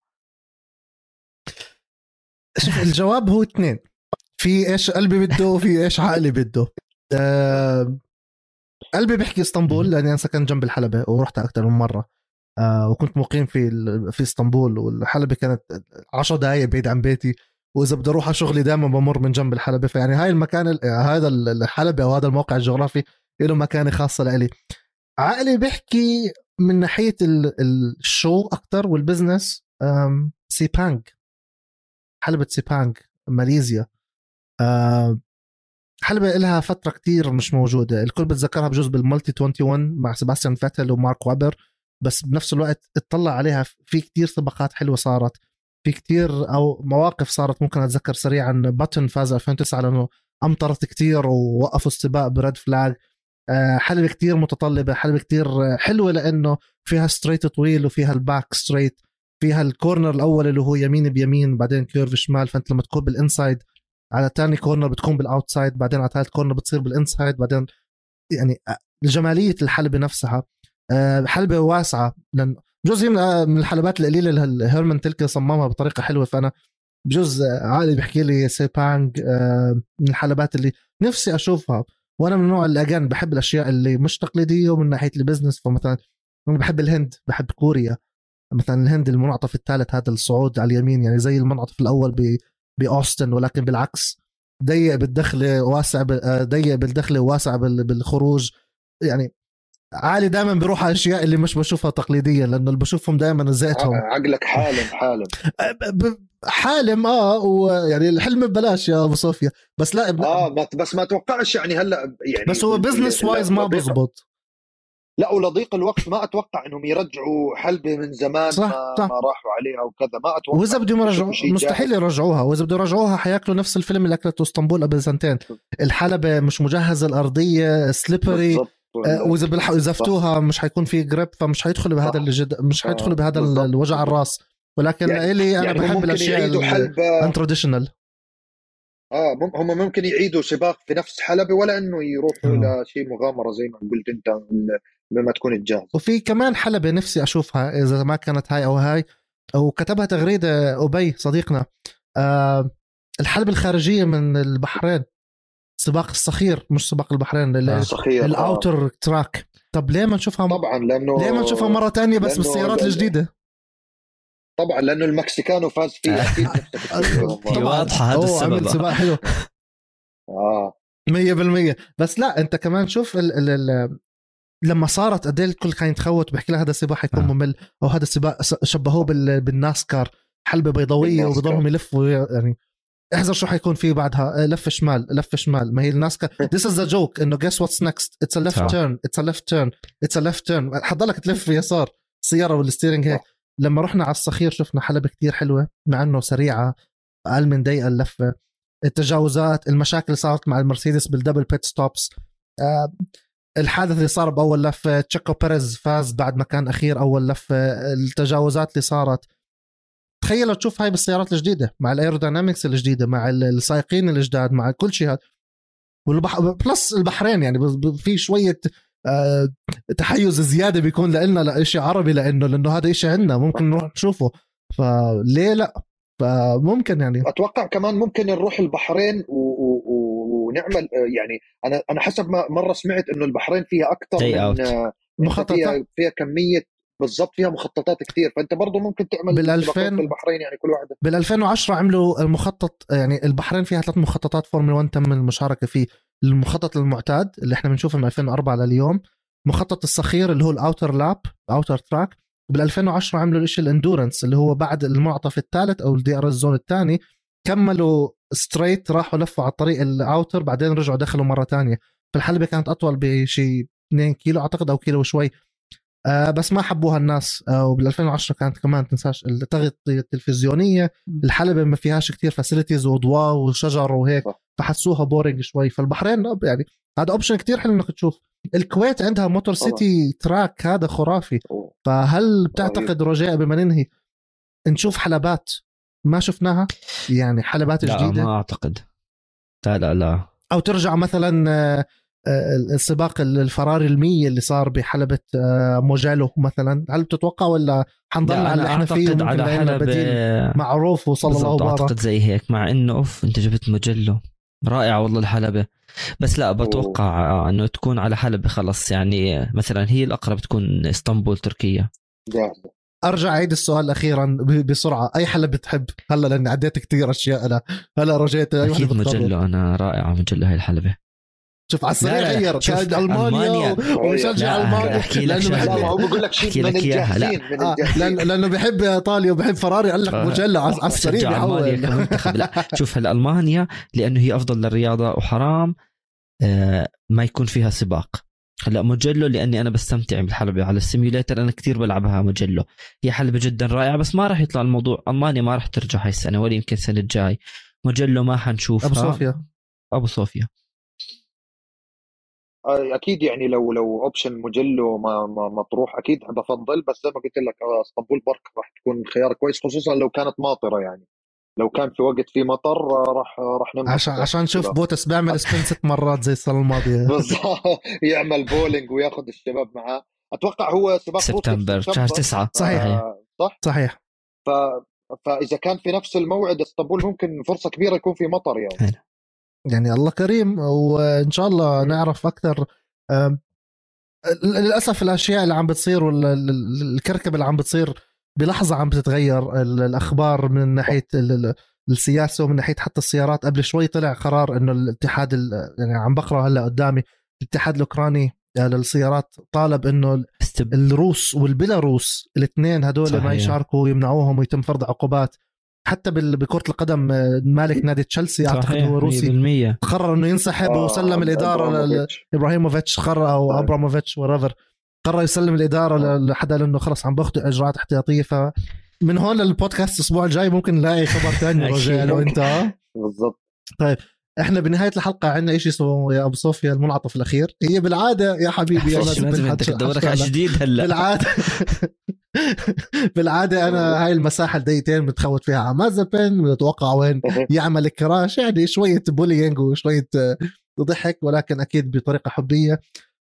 الجواب هو اثنين. في إيش قلبي بده وفي إيش عقلي بده. أه قلبي بيحكي اسطنبول لأني أنا سكنت جنب الحلبة ورحت أكثر من مرة. أه وكنت مقيم في في اسطنبول والحلبة كانت 10 دقائق بعيد عن بيتي. وإذا بدي أروح على شغلي دائما بمر من جنب الحلبة. فيعني هاي المكان هذا الحلبة أو هذا الموقع الجغرافي له مكانة خاصة لإلي. عقلي بيحكي من ناحية ال show أكثر وال business. سيبانج حلبة سيبانج ماليزيا. حلبة لها فترة كتير مش موجودة. الكل بتذكرها بجوز بال multi 21 مع سباستيان فاتل ومارك وابر بس بنفس الوقت اطلع عليها في كتير سباقات حلوة صارت في كتير أو مواقف صارت ممكن أتذكر سريعا. باتن فاز 2009 لأنه أمطرت كتير ووقفوا السباق ب red flag آه، حلبة كتير متطلبة حلبة كتير حلوة لأنه فيها straight طويل وفيها ال back straight فيها ال corner الأول اللي هو يمين بيمين بعدين curve شمال فأنت لما تكون بال inside على تاني corner بتكون بال outside بعدين على ثالث corner بتصير بال inside بعدين يعني آه، جماليه الحلبة نفسها آه، حلبة واسعة. لأن بجوز هي من الحلبات القليلة اللي هيرمان تلك صممها بطريقة حلوة. فأنا بجوز عقلي بيحكي لي سيبانج من الحلبات اللي نفسي أشوفها. وأنا من النوع اللي again بحب الأشياء اللي مش تقليدية ومن ناحية ال business فمثلا أنا بحب الهند بحب كوريا. مثلا الهند المنعطف الثالث هذا الصعود على اليمين يعني زي المنعطف الأول بأوستن ولكن بالعكس ضيق بالدخله واسع ضيق بالدخله وواسع بالخروج. يعني عقلي دائما بروح على الأشياء اللي مش بشوفها تقليديا لأنه اللي بشوفهم دائما ذاتهم عقلك حالم حالم. *laughs* حالم آه ويعني الحلم ببلاش يا أبو صوفيا. بس لا آه بس ما توقعش يعني هلأ يعني بس هو business wise ما بزبط لا ولضيق الوقت ما أتوقع إنهم يرجعوا حلبه من زمان صح ما, صح. ما راحوا عليها وكذا. ما أتوقع وإذا بدهم يرجعوا مستحيل يرجعوها. وإذا بدهم يرجعوها حياكلوا نفس الفيلم اللي أكلته اسطنبول قبل سنتين. الحلبة مش مجهزة الأرضية slippery آه، وإذا بلحقوا يزفتوها مش حيكون في grip فمش حيدخلوا بهذا الجد مش حيدخلوا بهذا الوجع الراس. ولكن يعني, إلي أنا يعني بحب الأشياء ال untraditional آه هم ممكن يعيدوا سباق في نفس حلبة ولا إنه يروحوا آه. لشيء مغامرة زي ما قلت أنت لما تكون جاهز وفي كمان حلبة نفسي أشوفها إذا ما كانت هاي أو هاي وكتبها تغريدة أبي صديقنا. آه الحلبة الخارجية من البحرين سباق الصخير مش سباق البحرين الصخير ال outer آه. track طب ليه ما نشوفها طبعا لأنه ليه ما نشوفها مرة تانية بس بالسيارات الجديدة؟ طبعا لأنه المكسيكانو فاز فيه *laughs* أكيد واضحة هذا السبب. عمل سباق حلو. *laughs* آه. 100% بس لا أنت كمان شوف ال ال ال لما صارت قد الكل كان يتخوت بيحكي لها هذا السباق حيكون آه. ممل أو هذا السباق شبهوه بالناسكار حلبة بيضاوية وبضلهم يلفوا يعني احذر شو حيكون فيه بعدها. لف شمال لف شمال. ما هي الناسكار. this is a joke إنه guess what's next it's a left turn it's a left turn it's a left turn حضلك تلف يسار السياره وال steering هيك. لما رحنا على الصخير شفنا حلبة كتير حلوة مع إنه سريعة أقل من دقيقة اللفة. التجاوزات المشاكل اللي صارت مع المرسيدس بال double pit stops آه الحادث اللي صار بأول لفه تشيكو بيريز فاز بعد ما كان أخير أول لفه التجاوزات اللي صارت. تخيل تشوف هاي بالسيارات الجديدة مع ال aerodynamics الجديدة مع السائقين الجداد مع كل شيء هذا. والبح... plus البحرين يعني في شوية آه تحيز زيادة بيكون لنا لشيء عربي لإنه لإنه هذا شيء عندنا ممكن نروح نشوفه. فليه لا؟ فممكن يعني. أتوقع كمان ممكن نروح البحرين و... و... ونعمل آه، يعني أنا أنا حسب ما مرة سمعت إنه البحرين فيها أكثر من آه، مخططات فيها, فيها كمية بالضبط فيها مخططات كثير فأنت برضه ممكن تعمل بال 2000 في البحرين يعني كل واحدة. بال 2010 عملوا المخطط يعني البحرين فيها ثلاث مخططات فورمولا 1 تم المشاركة فيه. المخطط المعتاد اللي إحنا بنشوفه من 2004 لليوم. مخطط الصخير اللي هو الأوتر لاب outer track. بال 2010 عملوا الشيء ال endurance اللي هو بعد المنعطف الثالث أو ال DRS zone الثاني. كملوا straight راحوا لفوا على الطريق ال outer بعدين رجعوا دخلوا مرة ثانية فالحلبه كانت أطول بشيء 2 كيلو أعتقد أو كيلو وشوي. آه بس ما حبوها الناس. آه وبال 2010 كانت كمان تنساش التغطية التلفزيونية. الحلبة ما فيهاش كثير facilities وضواء وشجر وهيك فحسوها boring شوي. فالبحرين يعني هذا option كثير حلو إنك تشوف. الكويت عندها موتور سيتي track هذا خرافي. فهل بتعتقد رجاء قبل ما ننهي نشوف حلبات. ما شفناها؟ يعني حلبات لا جديدة؟ ما أعتقد. لا لا لا. أو ترجع مثلا آه، آه، السباق الفراري المية اللي صار بحلبة آه، موجالو مثلا. هل بتتوقع ولا حنضل على اللي إحنا فيه على حلبة معروف وصلى الله وبارك. أعتقد زي هيك مع إنه أوف أنت جبت موجلو رائعة والله الحلبة. بس لا بتوقع إنه تكون على حلبة خلص. يعني مثلا هي الأقرب تكون إسطنبول تركيا. جاهزة أرجع أعيد السؤال أخيرا بسرعة. أي حلبة بتحب؟ هلا لأني عديت كثير أشياء أنا. هلا رجيت أي أكيد مجلة. أنا رائعه مجله هاي الحلبة. شوف على السريع غير. كان ألمانيا ويشجع ألمانيا. أحكي لك شغلة. هو بقول لك شيء من الجاهزين آه لأنه بحب إيطاليا وبحب فراري قال لك. مجلة على السريع لا. *laughs* شوف هلا ألمانيا لأنه هي أفضل للرياضة وحرام آه ما يكون فيها سباق. هلا موجلو لأني أنا بستمتع بالحلبة على ال simulator. أنا كثير بلعبها موجلو هي حلبة جدا رائعة بس ما راح يطلع الموضوع. ألمانيا ما راح ترجع هاي السنة ولا يمكن السنة الجاي. موجلو ما حنشوفها. أبو صوفيا. أبو صوفيا. آه، أكيد يعني لو لو option مجلو ما ما مطروح أكيد بفضل. بس زي ما قلت لك آه، إسطنبول بارك راح تكون خيار كويس خصوصا لو كانت ماطرة يعني. لو كان في وقت في مطر راح راح نمشي عشان عشان نشوف بوتاس بيعمل spin ست مرات زي السنة الماضية. *laughs* بالضبط. يعمل بولينج وياخذ الشباب معاه. أتوقع هو سباق سبتمبر شهر تسعة. صحيح. صح؟ صحيح. ف فاذا كان في نفس الموعد إسطنبول ممكن فرصة كبيرة يكون في مطر يعني. هنا. يعني الله كريم. وإن شاء الله نعرف أكثر. للأسف الأشياء اللي عم بتصير والكركبه اللي عم بتصير بلحظة عم بتتغير الأخبار من ناحية السياسة ومن ناحية حتى السيارات. قبل شوي طلع قرار إنه الاتحاد يعني عم بقرأ هلأ قدامي الاتحاد الأوكراني آه، للسيارات طالب إنه الروس والبيلاروس الاثنين هدول ما يشاركوا ويمنعوهم ويتم فرض عقوبات. حتى بكرة القدم آه، مالك نادي تشيلسي أعتقد هو روسي قرر إنه ينسحب آه وسلم الإدارة لابراهيموفيتش قرر أو. أبراموفيتش وريفر قرر يسلم الإدارة لحدا لأنه خلص عم باخذوا إجراءات احتياطية ف من هون للبودكاست الأسبوع الجاي ممكن نلاقي خبر *laughs* ثاني رجاء لو انت بالضبط. طيب إحنا بنهاية الحلقة عندنا شيء اسمه يا أبو صوفيا المنعطف الأخير. هي بالعادة يا حبيبي لازم أنت تدورك على جديد هلأ. بالعادة. *laughs* بالعادة أنا هاي المساحة الدقيقتين متخوت فيها على مازبن بتوقع وين *laughs* يعمل كراش يعني شوية بولينج وشوية ضحك ولكن أكيد بطريقة حبية.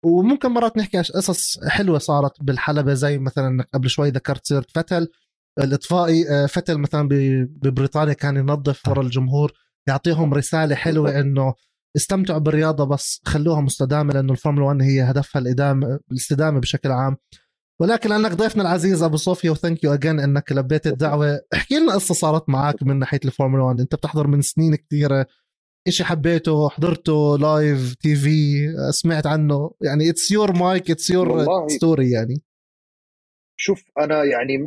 وممكن مرات نحكي قصص حلوة صارت بالحلبة زي مثلا قبل شوي ذكرت سيرة فتل. الإطفائي آه، فتل مثلا ببريطانيا كان ينظف ورا الجمهور يعطيهم رسالة حلوة إنه استمتعوا بالرياضة بس خلوها مستدامة لأنه الفورمولا 1 هي هدفها الادامه الاستدامة بشكل عام. ولكن انك ضيفنا العزيز أبو صوفيا و thank you again إنك لبيت الدعوة. احكي لنا قصة صارت معك من ناحية الفورمولا 1 أنت بتحضر من سنين كثيرة إشي حبيته حضرته live TV سمعت عنه. يعني it's your mic it's your story يعني. شوف أنا يعني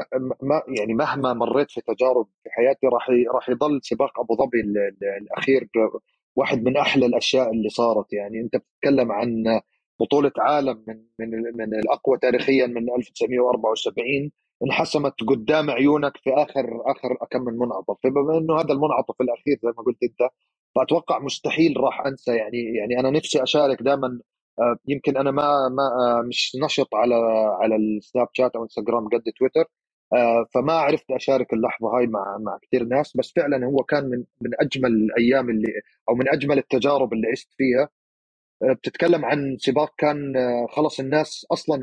ما يعني مهما مريت في تجارب في حياتي راح راح يضل سباق أبو ظبي الأخير واحد من أحلى الأشياء اللي صارت. يعني أنت بتتكلم عن بطولة عالم من من من الأقوى تاريخيا من 1974 انحسمت قدام عيونك في آخر آخر كم من منعطف. فبما إنه هذا المنعطف الأخير زي ما قلت أنت فأتوقع مستحيل راح أنسى. يعني يعني أنا نفسي أشارك دائما آه، يمكن أنا ما ما آه، مش نشط على على السناب شات أو انستغرام قد تويتر آه، فما عرفت أشارك اللحظة هاي مع مع كثير ناس. بس فعلا هو كان من من أجمل الأيام اللي أو من أجمل التجارب اللي عشت فيها. بتتكلم عن سباق كان خلص الناس أصلا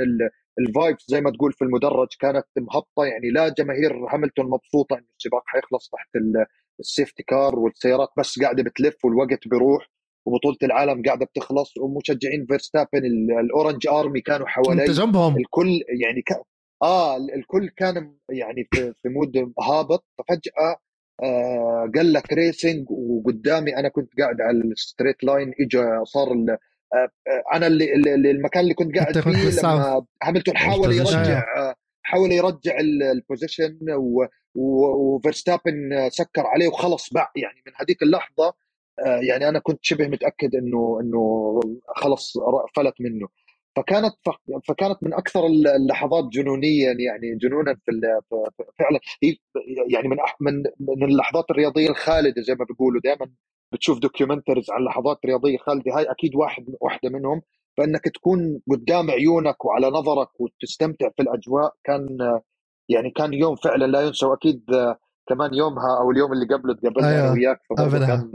ال vibes زي ما تقول في المدرج كانت مهبطة. يعني لا جماهير هاملتون مبسوطة إنه السباق حيخلص تحت ال safety car والسيارات بس قاعدة بتلف والوقت بيروح وبطولة العالم قاعدة بتخلص ومشجعين فيرستابن ال orange army كانوا حوالي انت جنبهم. الكل يعني ك... آه الكل كان يعني في, في mood هابط. ففجاه آه قال لك racing وقدامي أنا كنت قاعد على ال straight line اجى صار آه آه أنا اللي, اللي المكان اللي كنت قاعد فيه لما هاملتون حاول يرجع آه حاول يرجع ال position وفيرستابن سكر عليه وخلص باع. يعني من هذيك اللحظة آه، يعني أنا كنت شبه متأكد إنه إنه خلص فلت منه. فكانت فكانت من أكثر اللحظات جنونيا يعني جنونا في فعلا. يعني من من من اللحظات الرياضية الخالدة زي ما بيقولوا. دائما بتشوف documentaries عن لحظات رياضية خالدة. هاي أكيد واحد واحدة منهم. فإنك تكون قدام عيونك وعلى نظرك وتستمتع في الأجواء كان يعني كان يوم فعلا لا ينسى وأكيد كمان يومها أو اليوم اللي قبله تقابلنا أيوة. وياك كان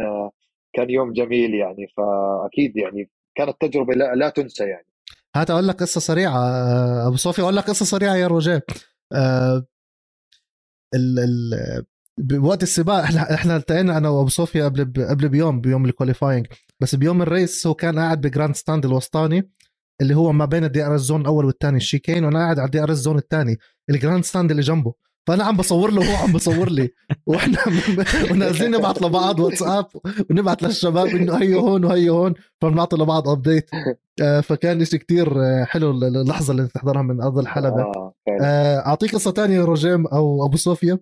كان يوم جميل يعني. فأكيد يعني كانت تجربة لا, لا تنسى يعني. هات أقول لك قصة سريعة أبو صوفي أقول لك قصة سريعة يا روجيه أه ال ال بوقت السباق إحنا إحنا التقينا أنا وأبو صوفيا قبل قبل بيوم بيوم الكواليفاينج بس بيوم ال race هو كان قاعد ب grandstand الوسطاني. اللي هو ما بين ال DRS zone الأول والثاني ال chicane وأنا قاعد على ال DRS zone الثاني ال grandstand اللي جنبه. فأنا عم بصور له وهو عم بصور لي. *laughs* وإحنا *laughs* ونازلين نبعث لبعض واتساب ونبعث للشباب إنه هي هون وهي هون فبنعطي لبعض update آه، فكان شيء كتير حلو اللحظة اللي تحضرها من أرض الحلبة. آه، آه، أعطيك قصة ثانية روجيم أو أبو صوفيا.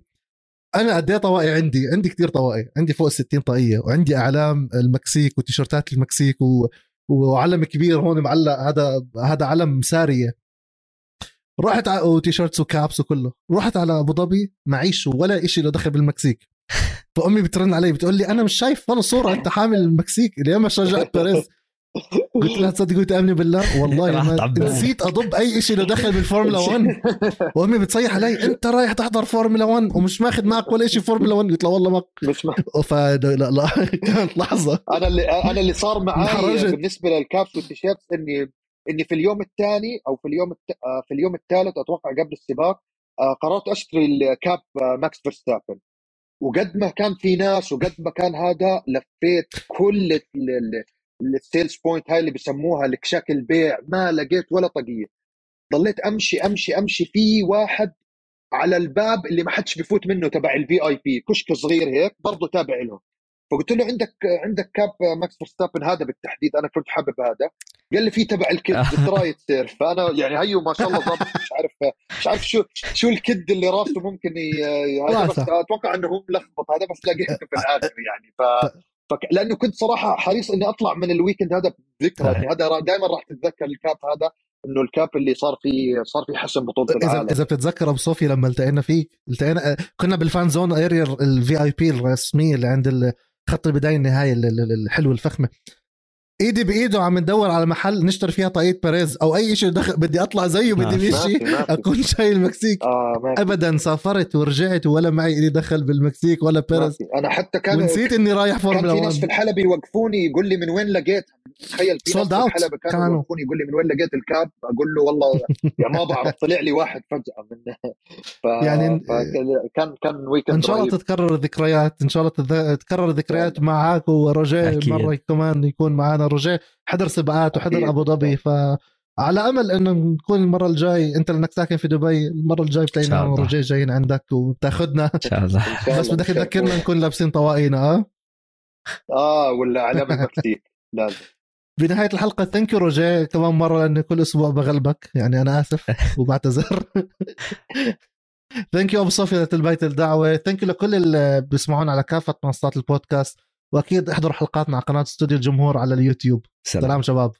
أنا قد إيه طواقي عندي؟ عندي كثير طواقي. عندي فوق ال 60 طاقية وعندي أعلام المكسيك وتيشرتات المكسيك. وعلم كبير هون معلق هذا هذا علم سارية. رحت على و T-shirts و caps وكله. رحت على أبو ظبي معيش ولا شيء له دخل بالمكسيك. فأمي بترن علي بتقول لي أنا مش شايف ولا صورة أنت حامل المكسيك. اليوم ما شجعت بيريز قلت لها تصدق تامني بالله؟ والله نسيت أضب أي شيء له دخل بالفورمولا *laughs* 1 وأمي بتصيح علي أنت رايح تحضر فورمولا 1 ومش ماخذ معك ولا شيء فورمولا 1 قلت لها والله ما *laughs* مش ما *laughs* ف لا لا كانت لحظة. أنا اللي أنا اللي صار معي بالنسبة لل caps وال T-shirt اني إني في اليوم الثاني أو في اليوم الت... آه، في اليوم الثالث أتوقع قبل السباق آه، قررت أشتري ال cap آه، ماكس فيرستابن. وقد ما كان في ناس وقد ما كان هذا لفيت كل ال sales point هاي اللي بسموها الأكشاك البيع ما لقيت ولا طاقية ضليت أمشي أمشي أمشي في واحد على الباب اللي ما حدش بفوت منه تبع ال VIP كشك صغير هيك برضه تابع لهم فقلت له عندك عندك كاب ماكس فيرستابن هذا بالتحديد أنا كنت حابب هذا. قال لي في تبع الكد درايت سيرف فأنا يعني هيو ما شاء الله ضبط مش عارف مش عارف شو شو الكد اللي راسه ممكن هذا بس أتوقع إنه هو ملخبط هذا بس لقيته في الآخر يعني. ف فك... لأنه كنت صراحة حريص إني أطلع من الويكند هذا بذكرى. يعني هذا دائما راح تتذكر الكاب هذا إنه الكاب اللي صار فيه صار فيه حسم بطولة إذا العالم. إذا بتتذكر أبو صوفي لما التقينا فيه التقينا كنا بالفان زون اريا الفي اي بي الرسمية اللي عند خط البداية النهايه الحلوه الفخمة. ايدي بايده عم ندور على محل نشتري فيها طاقية بيريز أو اي شيء دخل بدي اطلع زيه بدي مشي اكون شاي المكسيك. آه ابدا سافرت ورجعت ولا معي ايدي دخل بالمكسيك ولا بيريز. أنا حتى كان ونسيت إني رايح فورمولا 1 كان في ناس في الحلبة يوقفوني يقول لي من وين لقيتها تخيل في ناس في الحلبة كانوا يوقفوني يقول لي من وين لقيت الكاب. أقول له والله يا ما بعرف طلع لي واحد فجأة من ف... يعني كان كان weekend إن شاء الله تتكرر الذكريات إن شاء الله تتكرر الذكريات معك وروجيه مرة كمان يكون معنا روجيه حضر سباقات وحضر أبو ظبي. ف على أمل إنه نكون المرة الجاي أنت لأنك ساكن في دبي المرة الجاي بتلاقينا وروجيه جايين عندك وبتاخذنا إن شاء الله. بس بدك تذكرنا نكون لابسين طواقينا آه؟ آه ولا المكسيك *laughs* لازم. بنهاية الحلقة thank you روجيه كمان مرة لاني كل أسبوع بغلبك. يعني أنا آسف *laughs* وبعتذر. *laughs* thank you أبو صوفيا لتلبيت الدعوة. thank you لكل اللي بيسمعونا على كافة منصات البودكاست. وأكيد احضروا حلقاتنا على قناة استوديو الجمهور على اليوتيوب. سلام, سلام شباب.